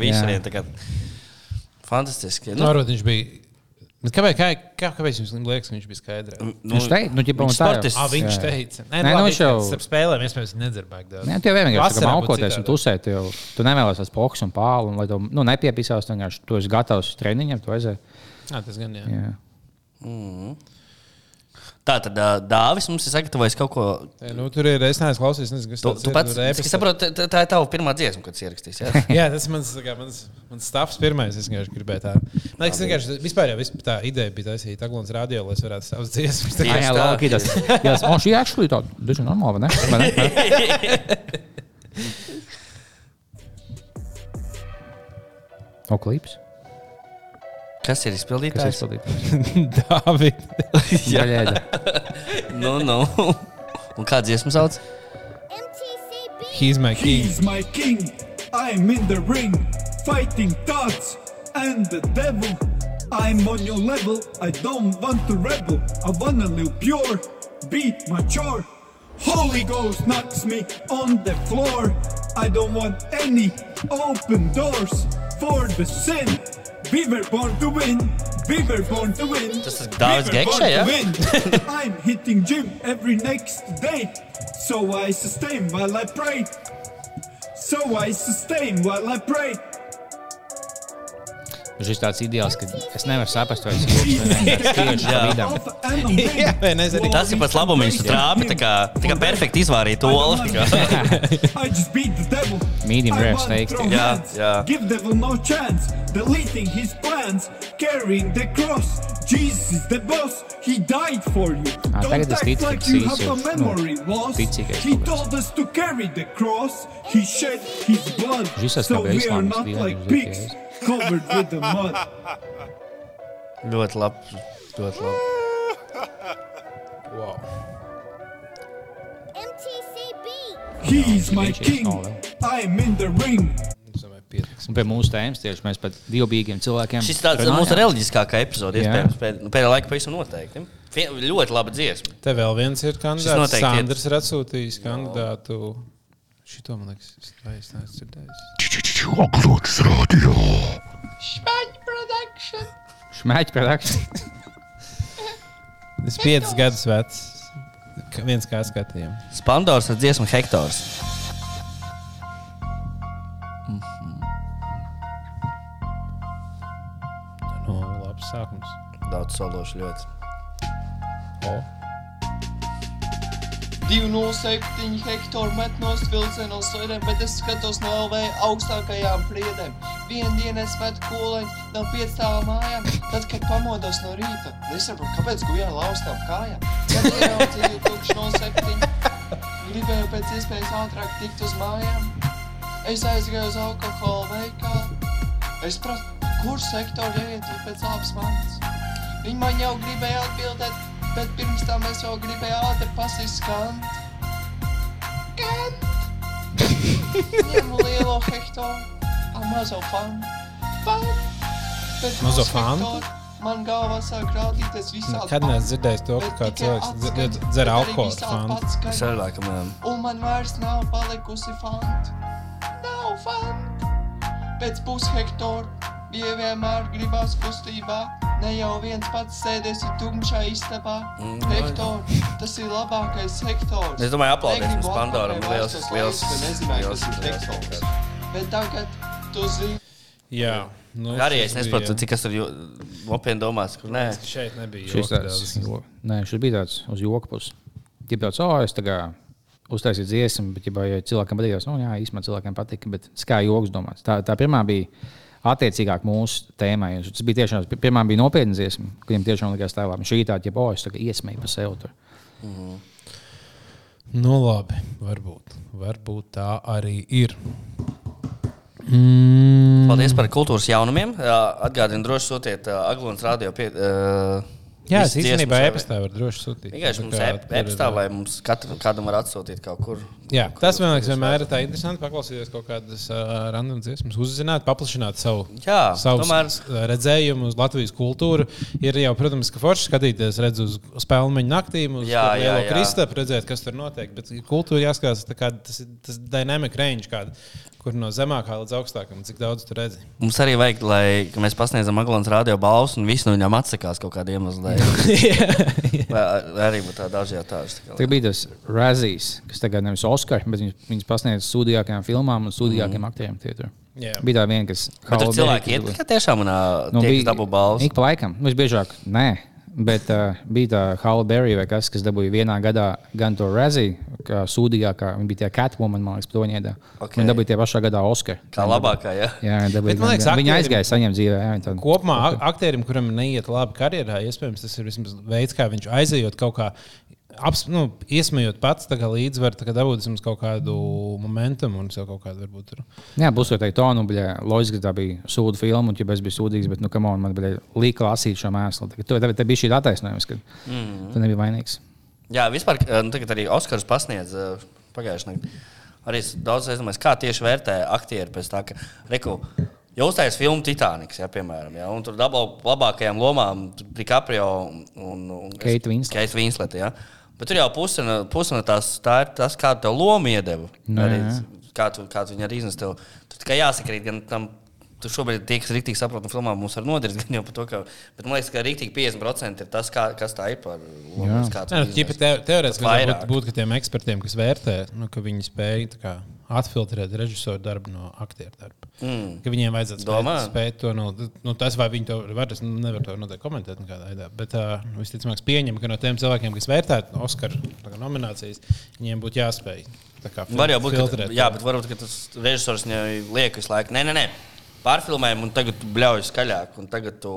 kā Fantastiski. Nu, Nu, varbūt viņš bija. Bet kāpēc, kā, kā, kāpēc jums liekas, ka viņš bija skaidrs? nu, Viņš teica, nu, ģipa, viņš tā jau. Ah, viņš Jā. teica, Nē, Nē, nu, nu, labi, viņš jau- Starp spēlēm, iespējams, nedzird. Nē, tev vienkārši būtu maukoties un tusēt, jo tu nevēlies tās poks un pālu, un lai tu nu, nepiepisās, tu vienkārši tu esi gatavs treniņam, tu aizēji. Jā, tas gan jā. Jā. Tā tad Dāvis mums ir sagatavojis kaut ko. Jā, Nu, tur ir, es neesmu klausījies, nezinu, kas Tu, tas ir, pats, es saprotu, tā, tā ir tava pirmā dziesma, kad ierakstīs. Jā? [LAUGHS] Jā, tas ir mans, tā kā, mans, mans stāvs pirmais. Es vienkārši gribēju tā. Man liekas, vienkārši vispār jau vispār tā ideja bija taisīt Aglons radio, lai es varētu savas dziesmas. tā Jā, jā, tā, lauki, tas, jā, oh, šī actually tāda, diezgan normāla, vai ne? Vai ne? [LAUGHS] O, klips. Kas ir Kas izpildītājs? izpildītājs? [LAUGHS] Dāvid. [LAUGHS] Gaļēda. Nu, nu. Un kā dziesmu sauc? He's my king. He's my king. I'm in the ring, fighting thoughts and the devil. I'm on your level. I don't want to rebel. I wanna live pure, be mature. Holy Ghost knocks me on the floor. I don't want any open doors for the sin. We were born to win. We were born to win. Tas ir Dāvids We were Gekša, born to ja? [LAUGHS] I'm hitting gym every next day. So I sustain while I pray. So I sustain while I pray. Šis tāds ideāls, ka es nevaru saprast, vai Jā. and Omega. Jā, vai arī- Tas ir pats labums. Viņš trāpa tā kā, tā kā perfekti izvārīja the devil. Medium rare steaks, hands. Yeah. Give devil no chance. Deleting his plans. Carrying the cross. Jesus is the boss. He died for you. Ah, Don't act like you have ir, a nu, memory loss. He told us to carry the cross. He shed his blood. So we are not like pigs. Covered with the mud. Ļoti labi. Ļoti labi. Wow. He's my Viņš ir king. smalā. I'm in the ring. Un pie mūsu tēmas tieši mēs pat divbīgiem cilvēkiem. Šis tāds runājām. mūsu reliģiskākā epizode, iespējams, pēd- pēdējā laikā pavisam noteikti. Fie- Ļoti laba dziesma. Te vēl viens ir kandidāts. Sandrs ir atsūtījis kandidātu. Šito man liekas, es- vai es neesmu dzirdējis. Šmēķi produkts. Es piecus gadus vecs. Ka- Viens kā skatījums. Spandors ar dziesmu Hektors. No, labs sākums. Daudz sološu ļoti. O. 207 hektāru met no vilciena uz sēdēm, bet es skatos no LV augstākajām priedēm. vienu dienu es metu kūleņu no piecstāvā mājām, tad, kad pamodos no rīta. Nesaprotu, kāpēc gujā laustām kājām. Kad ieraudzīju tukšu no septiņu, gribēju pēc iespējas ātrāk tikt uz mājām. Es aizgāju uz alkohola veikalu. Es prasu, kur sektori iet pēc labas manas. Viņi man jau gribēja atbildēt, bet pirms tam es jau gribēju ātri pasist skant. Skant! Ņemu lielo hektāru, a mazo fantu. Fantu! Pēc Mazo fantu? Man galvā sāk rādīties visādi Kad neesmu dzirdējis to, ka bet cilvēks dzer- bet alkoholu patskaņa. Es arī laikam. Un man vairs nav palikusi fanta. Nav fanta. Pēc pushektāra bija vienmēr gribās kustībā. Ne jau viens pats sēdēs tumšā istabā. Mm, Hektārs, tas ir labākais hektors. Es domāju, aplaudēsim Pandoram. Liels, liels, nezināju, liels, liels, hektors. liels. Bet tagad tu zini. Jā, nu, Arī es nesaprotu, cik tas ir nopietni domāts. Kur, nē, Šeit nebija. Šis, tāds, jo- nē, šis bija tāds uz joku puses. Ja tāds, oh, es tagad uztaisīju dziesmu, bet, ja, ja cilvēkam patīk, nu, jā, īstenībā cilvēkiem patika, bet kā joks domāts. Tā, tā pirmā bija attiecīgāk mūsu tēmai. Tas bija tiešām, pirmā bija nopietna dziesma, kuriem tiešām likās tā, labi. Šī tāda, ja, oh, es iesmēju pa sevi tur. Nu, labi, varbūt. Varbūt tā arī ir. Mm. Paldies par kultūras jaunumiem. Atgādini, droši sūtiet Aglons radio pie. Uh, Jā, es īstenībā vai- e-pastā varu droši sūtīt. Vienkārši mums e- e-pastā, lai mums katru, kādam var atsūtīt kaut kur. Jā, tas man liekas, vienmēr ir tā interesanti paklausīties kaut kādas uh, random dziesmas, uzzināt, paplašināt savu, Jā, savu tomēr- redzējumu uz Latvijas kultūru. Ir jau, protams, ka forši skatīties, redz uz spēļu naktīm, uz Jā, jā, jā. kristapu, redzēt, kas tur notiek. Bet kultūra jāskatās, tā kā tas ir tas dynamic range, kāda, kur no zemākā līdz augstākam, cik daudz tur redzi. Mums arī vajag, lai ka mēs pasniedzam Aglons radio balsu un visi no viņiem atsakās kaut kāda iemesla. dēļ. [LAUGHS] Arī būtu tāda ažiotāža. Tur bija tas Razīs, kas tagad nevis Oskars, bet viņas, viņas pasniedz sūdīgākajām filmām un sūdīgākajiem mm. aktieriem. Tie. Jā. Bija tā viena, kas. Bet tur cilvēki kas iet tikai tiešām un Nu, bija- dabū balsu. Ik pa laikam, nu, visbiežāk, nē. Bet uh, bija tā Halle Berry vai kas, kas dabūja vienā gadā gan to Razī, kā sūdīgākā. Viņa bija tā Catwoman, man liekas, to. Ok. Okay. Viņa dabūja tie pašā gadā Oskar. Kā labākā, jā. Jā, dabūja. Bet man liekas, gan- viņa aizgāja saņemt dzīvē. Jā, tāda- Kopumā ak- aktierim, kuram neiet labi karjerā, iespējams, tas ir vismaz veids, kā viņš aizejot kaut kā. Aps, nu, iesmējot pats tā kā līdzvaru, tā kā dabūt vismaz kaut kādu momentumu un sev kaut kādu varbūt tur. Jā, būs jau tā, tā nu, bija loģiski, ka tā bija sūdu filma, un, ja es biju sūdīgs, bet, nu, kam on, man bija līka lasīt šo mēslu. Tur tā, tā bija šī attaisnojums, ka mm. tu nebija vainīgs. Jā, vispār eh, nu, tagad arī Oskars pasniedz eh, pagājušajā naktī. Arī es daudz aizdomājos, kā tieši vērtē aktieri pēc tā, ka reku. Ja uzstājas filmu Titaniks, ja, piemēram, ja, un tur dabū labākajām lomām DiCaprio un, un Kate Winslet. Kate Winslet ja. Bet tur jau puse no, tās tā ir tas, kādu tev lomu iedeva. Nu, Arī, kā tu, kā tu viņu arī iznes tev. Tur tikai jāsakrīt gan tam. Tu šobrīd tie, kas rīktīgi saprot, no filmām mums var nodarīt [LAUGHS] gan jau par to, ka. Bet man liekas, ka rīktīgi 50% ir tas, kā, kas tā ir par lomu. Nu, teorētiski varētu būt ka tiem ekspertiem, kas vērtē, nu, ka viņi spēj tā kā, atfiltrēt režisoru darbu no aktieru darba. Mm. Ka viņiem vajadzētu Domā? spēt, spēt to no nu, tas, vai viņi to var. Es nevaru to noteikti komentēt veidā. Bet uh, visticamāk, pieņem, ka no tiem cilvēkiem, kas vērtē Oskara nominācijas, viņiem būtu jāspēj. kā Var jau būt, ka, jā, bet varbūt tas režisors liek visu laiku. Nē, nē, nē. Pārfilmējam, un tagad tu bļauj skaļāk, un tagad tu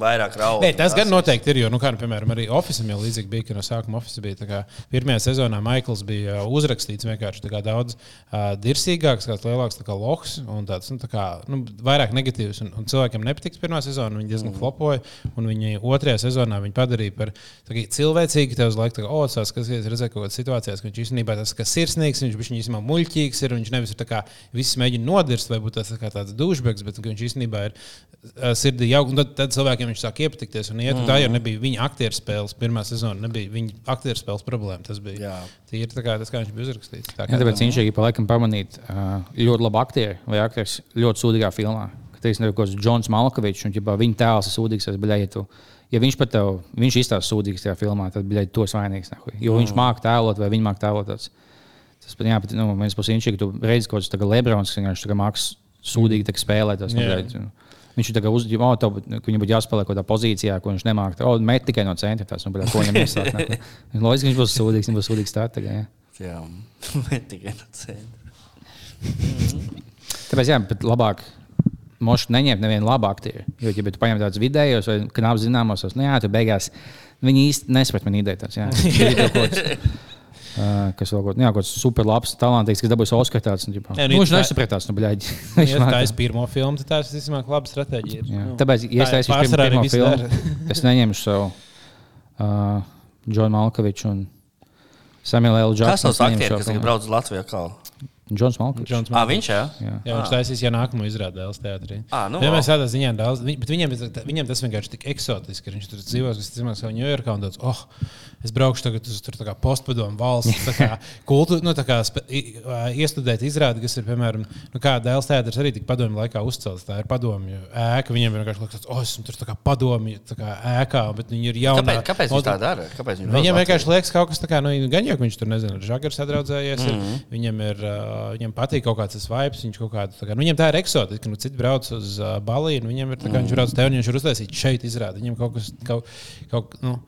vairāk rauj. Nē, tas gan noteikti ir. Jo, nu, kā, nu, piemēram, arī Office jau līdzīgi bija, ka no sākuma Office bija tā kā, pirmajā sezonā Maikls bija uh, uzrakstīts vienkārši kā daudz uh, dirsīgāks, kāds lielāks kā lohs un tāds nu, tā kā, nu, vairāk negatīvs. Un, un cilvēkiem nepatiks pirmā sezona, viņi diezgan mm. flopoja. Un viņi otrajā sezonā viņi padarīja par kā cilvēcīgu. Tev uz laiku, kā, oh, tas, kas ir redzējis kaut kādā situācijā, ka viņš īstenībā tas ir sirsnīgs, viņš viņš īstenībā muļķīgs ir. Viņš nevis ir tā kā viss mēģina nodirst, vai būt tas tā kā tāds dušbeks, bet ka viņš īstenībā ir sirdī jauks. Un Tad, tad cilvēkiem viņš sāk iepatikties. Un iet, mm. Tā jau nebija viņa aktieru spēles pirmā sezona, nebija viņa aktieru spēles problēma. Tas bija Jā. tīri tā kā tas, kā viņš bija uzrakstīts. Tā Jā, tāpēc viņš arī pa laikam pamanīt uh, ļoti labu aktieru vai aktieru ļoti sūdīgā filmā. Kad teiksim, kaut kāds Džons Malkovičs un ja viņa tēls ir sūdīgs, tad, bļa, ja, viņš pat tev, viņš izstāsta sūdīgs tajā filmā, tad bļa, tu esi vainīgs. Nahuj. Jo viņš māca tēlot vai viņa māca tēlot. Tāds. Tas pat, jā, bet, nu, viens puses viņš ir, ka tu redzi kaut kāds Lebrons, kas vienkārši māks sūdīgi tā kā spēlēt. Tas, Jā. bļa, nu, Viņš ir tā kā uz, oh, tev, ka viņam būtu jāspēlē kaut kādā pozīcijā, ko viņš nemāca. Oh, met tikai no centra. Tas, nu, bļa, ko viņam jāsāk. [LAUGHS] Loģiski, ka viņš būs sūdīgs, viņš būs sūdīgs stratēģijā. Jā, bet [LAUGHS] tikai no centra. Tāpēc, jā, bet labāk Mošu neņemt nevienu labu aktieru. Jo, ja tu paņem tādus vidējos vai knapi zināmos, tad, nu, jā, tu beigās viņi īsti nesaprot man ideju. [LAUGHS] kas vēl kaut kāds super labs, talantīgs, kas dabūs Oskaru. Tāds, nu, Jā, nu, nu, [LAUGHS] viņš tā- nesapratās, nu, bļaigi. Ja tā ir pirmā filma, tad tā ir visticamāk laba stratēģija. Jā. Nu, Tāpēc, ja es tā taisīšu pirmo, pirmo filmu, [LAUGHS] es neņemšu savu uh, Džonu Malkoviču un Samuelu L. Kas Džaksonu. tas aktieris, kas brauc uz Latviju? Kā? Džons Malkovičs. Džons Ah, viņš jā. Jā. Jā, viņš taisīs jau nākamo izrādi Dēls teātrī. Ā, nu, Vienmēr tādā ziņā daudz, viņ- bet viņiem, viņiem tas vienkārši tik eksotiski, ka viņš tur dzīvos, kas zinās, ka Ņujorkā un tāds, oh, es braukšu tagad uz tur tā kā postpadomu valsts, tā kā [LAUGHS] kultūru, nu tā kā iestudēt izrādi, kas ir, piemēram, nu kā Dēls teātris arī tik padomju laikā uzcelts, tā ir padomju ēka, viņiem vienkārši liekas, oh, esmu tur tā kā padomju, tā kā ēkā, bet viņi ir jauni. Kāpēc, kāpēc viņš tā dara? Kāpēc Viņam uz vienkārši liekas, ka kaut kas tāds, nu, gan jau ka viņš tur nezina, ar žagaru sadraudzējies. Mm Mhm. -hmm. Viņam, ir, uh, viņam patīk kaut kāds tas vibes, viņš kaut kādu, tā kā, nu, viņam tā ir eksotiska. Nu, citi brauc uz uh, Baliju, un viņam ir tā kā viņš Mhm. brauc uz tevi, viņš ir uztaisījis šeit izrādi. Viņam kaut kas, kaut, kaut, nu,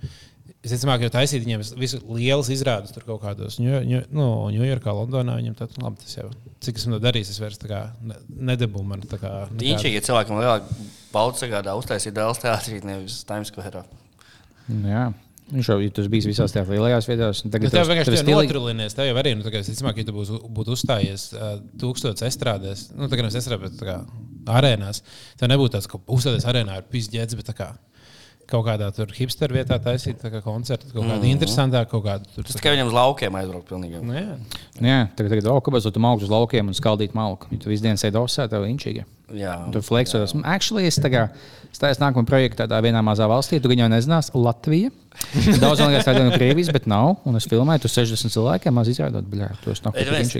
Es domāju, ka taisīt viņiem visu lielas izrādes tur kaut kādos Ņujorkā, Londonā. Viņam tā, nu, labi, tas jau, cik esmu to darījis, es vairs tā kā ne- nedabūju man kā. nekādu- Inčīgi, ja cilvēkam lielāka bauda sagādā uztaisīt dēls teātrī, nevis Times Square. Jā. Viņš jau ir bijis visās tajās lielajās vietās. Tagad tev tev- vienkārši ir notrūlinies. Tev jau arī, nu, domāju, ka ja tu būsi, būtu uzstājies uh, tūkstotis estrādēs, nu, kā nevis estrādēs, bet kā arēnās, tev nebūtu tāds, ka uzstāties arēnā ir pizģēts, bet tā kā kaut kādā tur hipster vietā taisīt kā koncertu, kaut kādu mm. interesantāku, kaut kādu tur. Tas tikai viņam uz laukiem aizbraukt pilnīgi. Nu, jā. Jā, tagad, tagad oh, kāpēc tu augstu uz laukiem un skaldīt malku? Ja tu visu dienu sēdi osā, tev inčīgi. Jā. Tur fleksos. Actually, es tagad stāstu nākamā projekta tādā vienā mazā valstī, tu viņu jau nezinās, Latvija. [LAUGHS] Daudz man liekas, tā ir no Krievijas, bet nav. Un es filmēju, tu 60 cilvēkiem maz izrādot, bļā, tu esi nokļuvis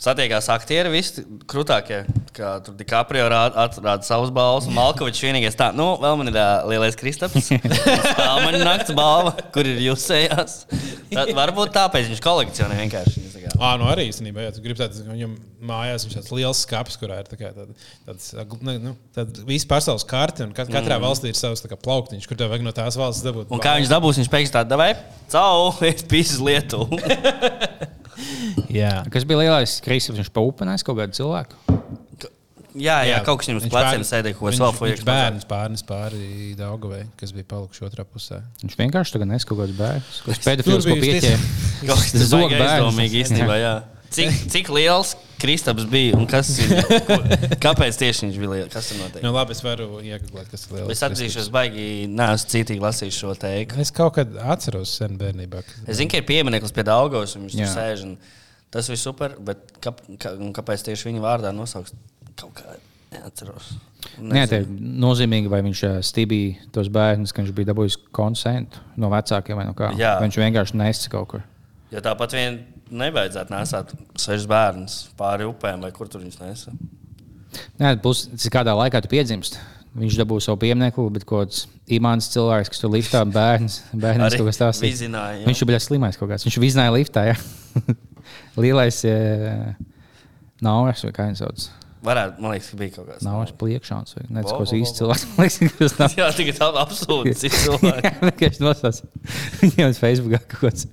satiekās aktieri, visi krūtākie, kā tur DiCaprio rāda, atrāda savus balvas. Malkovičs vienīgais tā, nu, vēl man ir uh, lielais kristaps. [LAUGHS] Tā man ir nakts balva, kur ir jūsējās. Tad varbūt tāpēc viņš kolekcionē vienkārši. Ah, nu arī īstenībā, ja gribi tādu, ka viņam mājās ir tāds liels skats, kurā ir tā tāda, tāds, nu, tāda visa pasaules karte, un kat, katrā mm. valstī ir savs tā kā plauktiņš, kur tev vajag no tās valsts dabūt. Un kā viņš dabūs, viņš pēkšņi tādu devai, cau, [LAUGHS] es pīsu Lietuvu. [LAUGHS] Jā. Kas bija lielais kristaps? Viņš paupenēs kaut kādu cilvēku. jā, jā, kaut kas viņam uz Viņš pleciem sēdēja, ko es viņš- vēl Viņš fujies. bērns pārnes pāri Daugavai, kas bija palikuši otrā pusē. Viņš vienkārši tagad nes kaut kādus bērnus. Kas pēdējos, ko bija pieķēra. Kaut kas tāds Zog - bērns. jā. [LAUGHS] Cik, cik liels Kristaps bija un kas ir? [LAUGHS] Kāpēc tieši viņš bija liels? Kas tur notiek? Nu, labi, es varu iegūt, kas ir liels. Es atzīšos, baigi, neesmu cītīgi lasījis šo teikumu. Es kaut kad atceros sen bērnībā. ka- Es zinu, ka ir piemineklis pie Daugavas, un viņš tur sēž. un Tas viss super, bet kāp, kā, kāpēc tieši viņa vārdā nosauks? Kaut kā neatceros. Nē, tā ir nozīmīgi, vai viņš ā, stībīja tos bērnus, ka viņš bija dabūjis konsentu no vecākiem vai no kā. Jā. Vai viņš vienkārši nesa kaut kur. Jo tāpat vien nebaidzētu nesāt sešus bērnus pāri upēm, vai kur tur viņš nesa. Nē, ir kādā laikā tu piedzimst. Viņš dabūja savu pieminiektu, bet kaut kāds imants cilvēks, kas tur liftā bērns, [LAUGHS] bērns kaut kas tāds. vizināja, jā. Viņš bija slimais kaut kāds. Viņš vizināja liftā. Jā. [LAUGHS] Lielais e, nauras vai kā viņš sauc. Varētu, man liekas, ka bija kaut kāds. Nauras pliekšāns vai ne? Vo, Tas vo, īsts cilvēks. Man liekas, ka tas nav. [LAUGHS] Jā, tikai tā absolūti cits cilvēks. Jā, vienkārši nosauc. Viņam uz Facebookā kaut kāds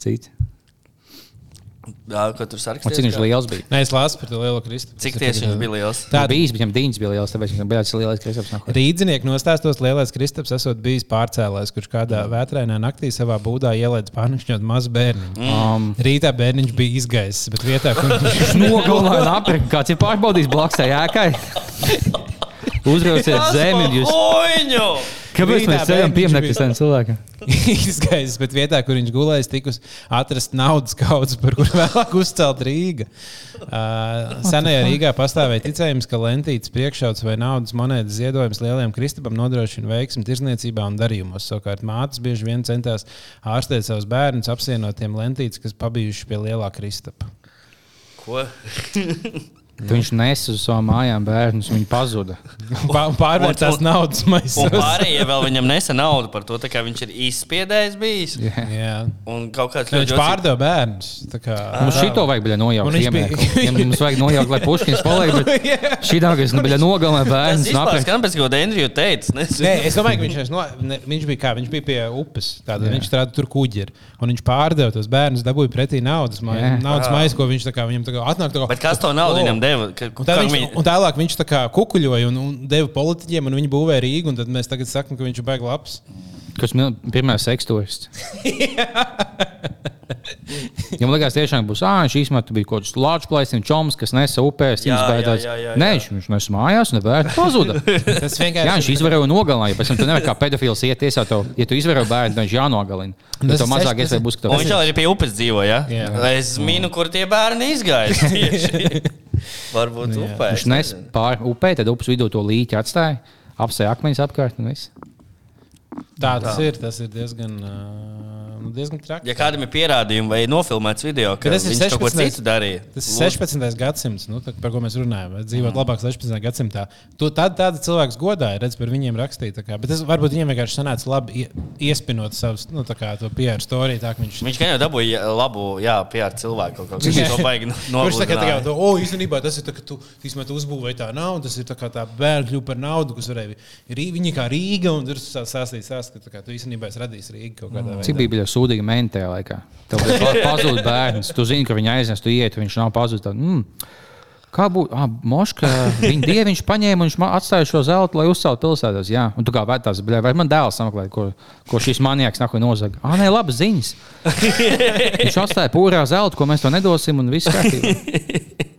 cits. Jā, ko tur Un sarakstīja? cik viņš liels bija? Nē, es lasu par to lielo kristu. Cik tieši viņš bija liels? Tā bija, viņam dīņas bija liels, tāpēc viņam bija tāds lielais kristaps. nākot. Rīdzinieku nostāstos lielais Kristaps esot bijis pārcēlājs, kurš kādā vētrainā naktī savā būdā ielaidis pārnakšņot mazu bērnu. Um, Rītā bērniņš bija izgaisis, bet vietā, kur [LAUGHS] viņš Nogalināja apgabalu. Kāds ir pārbaudījis blakus tai ēkai? [LAUGHS] Uzrauciet zemi. Jūs... Oņu! Kāpēc mēs ceļam pieminiektu bija- tam cilvēkam? [LAUGHS] izgaisis, bet vietā, kur viņš gulējis, tikus atrast naudas kaudzes, par kuru vēlāk uzcelt Rīga. Uh, senajā Rīgā pastāvēja ticējums, ka lentītes priekšauts vai naudas monētas ziedojums lielajam Kristupam nodrošina veiksmi tirzniecībā un darījumos. Savukārt mātes bieži vien centās ārstēt savus bērnus, apsienot tiem lentītes, kas pabijuši pie lielā Kristapa. Ko? [LAUGHS] Tu Viņš nesa uz savām mājām bērnus, un viņi pazuda. [LAUGHS] Pā- Pārvērtās naudas Un maisos. pārējie vēl viņam nesa naudu par to, kā viņš ir izspiedējis bijis. Jā. Un kaut kāds Viņš ļoti pārdeva bērnus. tā kā- Mums šito vajag bija nojaukt. Un viņš bija- mums vajag nojaukt, lai puškins paliek, bet [LAUGHS] šī tā, kas bija nogalināja Tas bērnus. izpārās, apēst- ka pēc kaut kā Andriju teica. Nē, es domāju, ka viņš, no, ne, viņš bija kā viņš bija pie upes. Tātad viņš strādāja tur kuģi. Un viņš pārdeva tos bērnus, dabūja pretī naudas, naudas maisu, ko viņš tā kā, viņam tā kā atnāk. Tā kā, Bet kas to naudu viņam deva. Ka, Un, tā viņš, un tālāk viņš tā kā kukuļoja un, un deva politiķiem, un viņi būvēja Rīgu. Tad mēs tagad sakām, ka viņš ir baigs labs. Kas ir pirmais sekstūrists? Ja [LAUGHS] man liekas, tiešām būs, ah, šīs man bija kaut kāds lāču plaisins, čoms, kas nesa upēs, Jā, jā, jā, jā, Nē, jā. viņš- viņš nesa mājās un vērts pazuda. [LAUGHS] Tas vienkārši Jā, viņš izvēroja nogalinājumu. Pēc tam tu nevari kā pedofils iet tiesā, tev, ja tu izvēro bērnu, tad viņš jānogalina. Tas Tas ir ir mazāk iespēja būs, ka Un tev viņš jau arī pie upes dzīvo. Ja? Jā. Es minu, kur tie bērni izgāja. [LAUGHS] Varbūt upē. Viņš nes pāri upē, tad upes vidū to līķi atstāja, apsēja akmeņus apkārt un viss. Tā tas ir. Tas ir diezgan, uh, diezgan traki. Ja kādam ir pierādījumi vai nofilmēts video, ka tas ir viņš kaut ko 16. citu darīja, Tas ir 16. gadsimts, nu, tā, par ko mēs runājam. Dzīvot mm. labāk 16. gadsimtā. Tu, tad tāda cilvēks godāja, redz, par viņiem rakstīja. tā Bet tas varbūt viņiem vienkārši sanāca labi ie- iespinot savus, nu, tā kā to PR storiju. Tā, viņš, viņš gan jau dabūja labu, jā, PR cilvēku kaut [LAUGHS] kā. Viņš to baigi Kurš tā kā tā kā, to, o, īstenībā tas ir tā, ka tu, īstenībā, tu uzbūvēji tā naudu, tas ir tā kā tā bērnu kļuva par naudu, kas varēja, viņi kā Rīga, un tur sāstīt sāst, ka kā tu īstenībā esi radījis Rīgu kaut kādā veidā. Cik bija bija sūdīga mente tajā laikā? Tev bija pa- pazudis bērns, tu zini, ka viņa aiznes, tu iet, viņš nav pazudis. Mm. Kā būtu? Ah, Moška, viņa dieviņš paņēma un viņš atstāja šo zeltu, lai uzceltu pilsētās. Jā, un tu kā vērtās, bļā, vai man dēls sameklē, ko, ko šis manieks nāk un nozaga. Ah, nē, labas ziņas. [LAUGHS] viņš atstāja pūrā zeltu, ko mēs to nedosim, un viss kārtībā. [LAUGHS]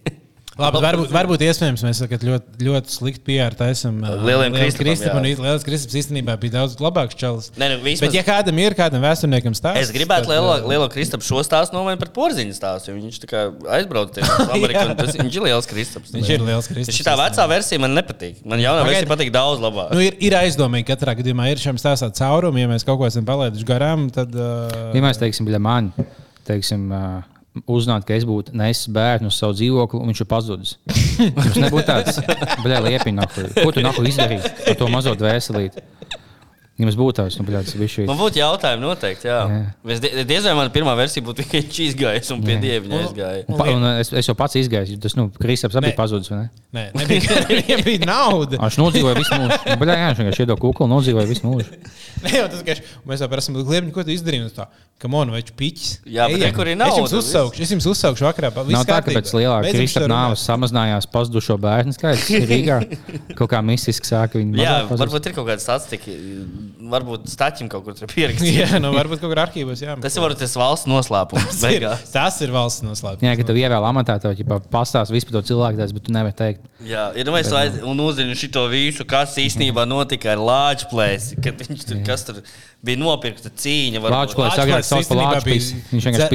Labi, varbūt, varbūt iespējams mēs tagad ļoti, ļoti slikti pierādījām. Lieliem Kristapam. jā. Lielais Kristaps īstenībā bija daudz labāks čalis. Nē, nu, vismaz- Bet, ja kādam ir kādam vēsturniekam stāsts, Es gribētu lielo, uh, lielo Kristapu šo stāstu nomainīt par porziņu stāstu. jo Viņš tā kā aizbrauca uz Ameriku. tas- Viņš ir liels Kristaps. Viņš ir liels Kristaps, Šī vecā versija man nepatīk. Man jaunā Pagaidi. versija patīk daudz labāk. Nu, ir, ir aizdomīgi, ka katrā gadījumā ir šiem stāstā caurumi. Ja mēs kaut ko esam palaiduši garām, tad. Uh, Ja mēs teiksim, bija man, teiksim, uh, uzzināt, ka es būtu nesis bērnu uz savu dzīvokli, un viņš ir pazudis. Jums nebūtu tāds, [LAUGHS] bļā, liepiņā, ko tu nahu izdarīji ar to mazo dvēselīti. Ja mums būtu tāds, nu, bija šī. Man būtu jautājumi noteikti. Jā. Jā. Es die- diez vai mana pirmā versija būtu [LAUGHS] tikai viņš izgājis un pie Jā. dieviņa aizgāja. Pa, un es, es jau pats izgāju, tas, nu, Kristaps arī pazudis, vai ne? Nē, nebija, [LAUGHS] viņam bija nauda. Viņš nodzīvoja visu mūžu. Nu, Bļā, jā, viņš vienkārši iedod kuklu, nodzīvoja visu mūžu. [LAUGHS] Nē, jau tas, ka mēs jau prasām, kliēpni, ko tu izdarīji. Un tā, Kam on, vai piķis? Jā, bet kur ir Es nauda, jums uzsaukšu, es jums uzsaukšu vakarā. Nav tā, ka pēc lielā Beidzam Kristapa šo runāt. nāves samazinājās pazudušo bērnu skaits Rīgā. Kaut kā mistiski sāka viņa. Jā, varbūt ir kaut kāda statistika. Varbūt staķim kaut kur pierakstīts. [LAUGHS] Jā, nu varbūt kaut kur arhīvos. Jā, Tas ir varbūt tas valsts noslēpums. beigās. Tas ir valsts noslēpums. Jā, ka tev ievēl amatā, tev jau pastāstīs visu par to cilvēku, bet tu nevari teikt. Jā, ir ja nu aiz, un uzzini šo visu, kas īstenībā notika ar Lāču plēsi. Kad viņš tur, kas tur bija nopirkta cīņa. varbūt. Lāču plēs agrāk sauc par bija pīs. Viņš vienkārši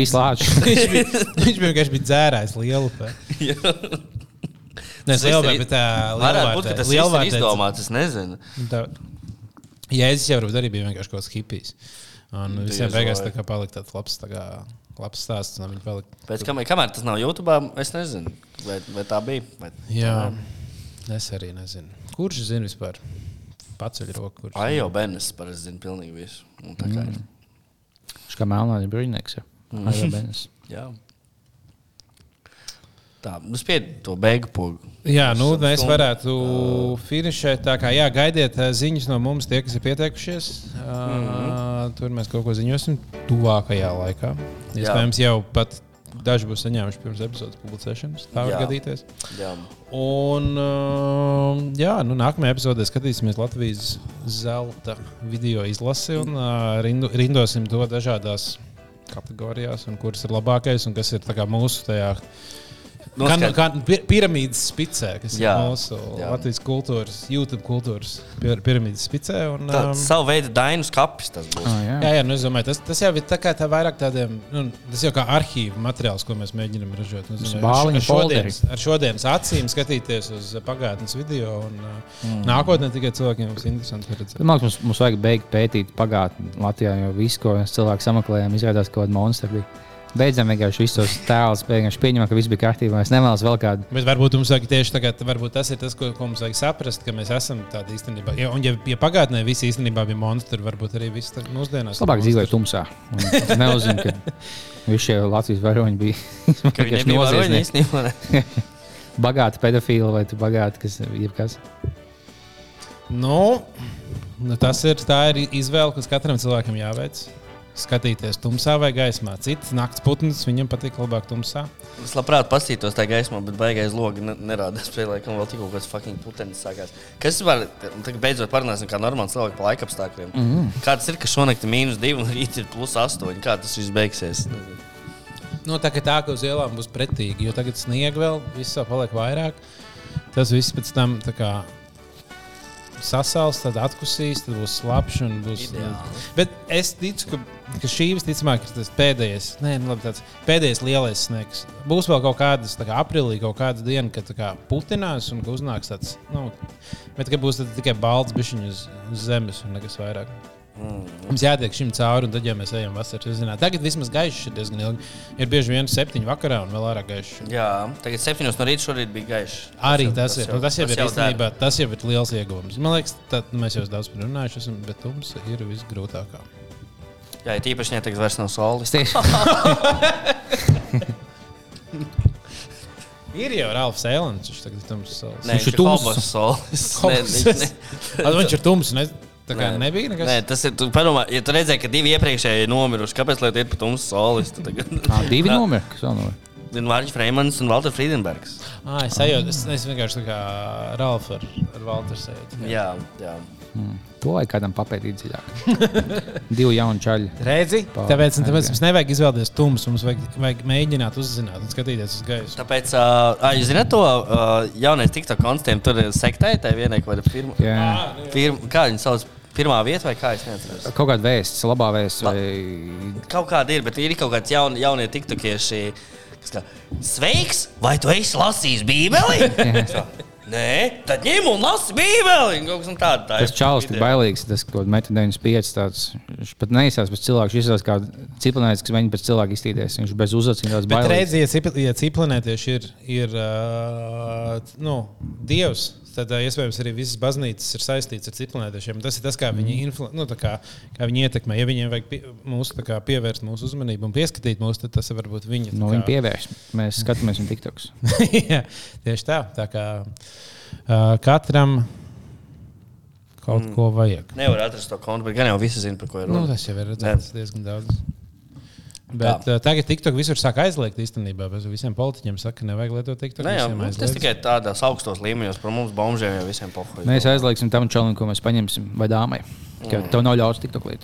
[LAUGHS] viņš bija, viņš bija vienkārši bija dzērājis lielu. Nē, Tas ir- bet tā Varētu būt, ka tas ir izdomāts. Es nezinu. Tā- Jēzus jau varbūt arī bija vienkārši kaut kāds hipijs. Un visiem Diez beigās vai. tā kā palika tāds labs, tā kā, labs stāsts. Pēc kam, kamēr tas nav YouTube, es nezinu, vai, vai tā bija. Vai... Jā, es arī nezinu. Kurš zina vispār? Paceļ roku. Kurš Ai, jau Benes parasti zina pilnīgi visu. Un tā kā ir. Viņš kā melnāts brīvnieks. jā. Ajo Benes. [LAUGHS] Jā. Tā, nu spied to beigu pogu. Jā, nu, mēs varētu finišēt. Tā kā jā, gaidiet ā, ziņas no mums, tie, kas ir pieteikušies. Mm -hmm. Tur mēs kaut ko ziņosim tuvākajā laikā. Iespējams, jau pat daži būs saņēmuši pirms epizodes publicēšanas. Tā var Jā. gadīties. Jā. Un, uh, jā, nu, nākamajā epizodē skatīsimies Latvijas zelta video izlasi un uh, rindu, rindosim to dažādās kategorijās, un kuras ir labākais un kas ir kā mūsu tajā. Kā, Noskat- kā pi- piramīdas spicē, kas Jā, ir mūsu jā. Latvijas kultūras, YouTube kultūras pir piramīdas spicē. Un, Tā, um, savu veidu dainu skapis tas būs. Ah, jā. Jā, jā nu, domāju, tas, tas jau ir tā kā tā vairāk tādiem, nu, tas jau kā arhīva materiāls, ko mēs mēģinām ražot. Nu, zinu, bāliņu ar, šodienas, ar šodienas acīm skatīties uz pagātnes video. Un, mm. Nākotnē tikai cilvēkiem būs interesanti redzēt. Man liekas, mums, mums vajag beigt pētīt pagātni Latvijā, jo viss, ko mēs cilvēki sameklējām, izrādās kaut kāda monstra. Bija. Beidzam vienkārši visus tēlus, vienkārši pieņemam, ka viss bija kārtībā. Es nevēlos vēl kādu. Bet varbūt mums vajag tieši tagad, varbūt tas ir tas, ko, ko mums vajag saprast, ka mēs esam tādi īstenībā. Ja, un, ja, ja pagātnē visi īstenībā bija monstri, varbūt arī viss tagad mūsdienās. Labāk monstri. tumsā. Nezinu, ka [LAUGHS] visi šie Latvijas varoņi bija vienkārši noziedznieki. [LAUGHS] Bagāti pedofili vai tu bagāti, kas ir jebkas. Nu, nu, tas ir, tā ir izvēle, kas katram cilvēkam jāveic. Skatīties tumsā vai gaismā. Cits naktas putns viņam patīk labāk tumsā. Es labprāt paskatītos tajā gaismā, bet baigais logs ne, nerāda spēlē, ka vēl tikko kaut kāds fucking putenis sākās. Kas var, tagad beidzot parunāsim kā normāls cilvēks pa laika apstākļiem. Mm -hmm. Kā tas ir, ka šonakt ir mīnus 2 un rīt ir plus 8? Kā tas viss beigsies? Nu, tā, ka tā, ka uz ielām būs pretīgi, jo tagad sniega vēl, viss vēl paliek vairāk. Tas viss pēc tam tā kā sasals, tad atkusīs, tad būs slapjš. Būs, Ideāli. bet es ticu, ka, ka šī visticamāk ir tas pēdējais, nē, nu, labi, tāds pēdējais lielais sniegs. Būs vēl kaut kādas, kā aprīlī, kaut kāda diena, kad kā putinās un ka uznāks tāds, nu, bet ka būs tikai balts bišķiņš uz, uz zemes un nekas vairāk. Mm. Mums jātiek šim cauri, un tad, ja mēs ejam vasarā, tad zināt, tagad vismaz gaišs ir diezgan ilgi. Ir bieži vien septiņi vakarā un vēl ārā gaišs. Jā, tagad 7 no rīta šorīt bija gaišs. Arī tas, tas, ir, nu, tas jau ir dara. īstenībā, tas jau ir liels ieguvums. Man liekas, tad, mēs jau daudz par runājuši, esam, bet mums ir visgrūtākā. Jā, ja tīpaši neteiks vairs no saules. [LAUGHS] Ir jau Ralfs Eilants, viņš tagad ir tums. Nē, Viņš ir ir tums. Saules. Viņš ir tums. Ne, tā kā Nē. nebija nekas. Nē, tas ir. Tu padomā, ja tu redzēji, ka divi iepriekšēji ir nomiruši, kāpēc lai tu iet pa tumsu saules? Tad tagad- tā, divi [LAUGHS] numuri. Kas vēl numuri? Vārģis Freimans un Walter Friedenbergs. Ah, es, sajūtu, es, es vienkārši tā kā Ralfs ar, ar Valteru sajūtu. Jā, jā. To vajag kādam papētīt dziļāk. [LAUGHS] Divi jauni čaļi. Redzi, Pār- tāpēc, un tāpēc mums nevajag izvēlēties tumsu. Mums vajag, vajag mēģināt uzzināt un skatīties uz gaisu. Tāpēc, uh, jūs zināt, to uh, jaunais TikTok konstitūcijam tur ir sektē, tā vienai, vai pirmā. Jā. Pirm, kā viņi sauc? Pirmā vieta vai kā es neatceros? Kaut kāda vēsts, labā vēsts. La- Vai... Kaut kāda ir, bet ir kaut kāds jaun, jaunie tiktokieši. kas kā, Sveiks! Vai tu esi lasījis Bībeli? [LAUGHS] Nē, tad ņem un lasi Bībeli! Un Kaut kas tāds - tā Tas čalis ir bailīgs. Tas, ko metā 95, tāds, viņš pat neizsās pēc cilvēka. Viņš izsās kā ciprunājis, kas mēģina pēc cilvēka iztīties. Viņš bez uzacīm tāds Bet bailīgs. redziet, ja, ciplanētieši ir, ir uh, nu, dievs, tad iespējams arī visas baznīcas ir saistītas ar ciplanētiešiem. Tas ir tas, kā viņi, influ, nu, tā kā, kā viņi ietekmē. Ja viņiem vajag pie, mūsu, kā, pievērst mūsu uzmanību un pieskatīt mūs, tad tas var būt viņi. No viņa pievērš. Mēs skatāmies viņa tiktoks. [LAUGHS] Jā, tieši tā. tā kā, uh, katram kaut mm. ko vajag. Nevar atrast to kontu, bet gan jau visi zina, par ko ir Nu, runa. tas jau ir redzēts diezgan daudz. Bet uh, tagad TikTok visur sāk aizliegt īstenībā. Bez visiem politiķiem saka, ka nevajag lietot TikTok. Nē, nu, tas tikai tādos augstos līmeņos, par mums bombžiem jau visiem pohoļiem. Mēs aizliegsim tam čalim, ko mēs paņemsim, vai dāmai. Ka tev nav ļauts tiktok lietot.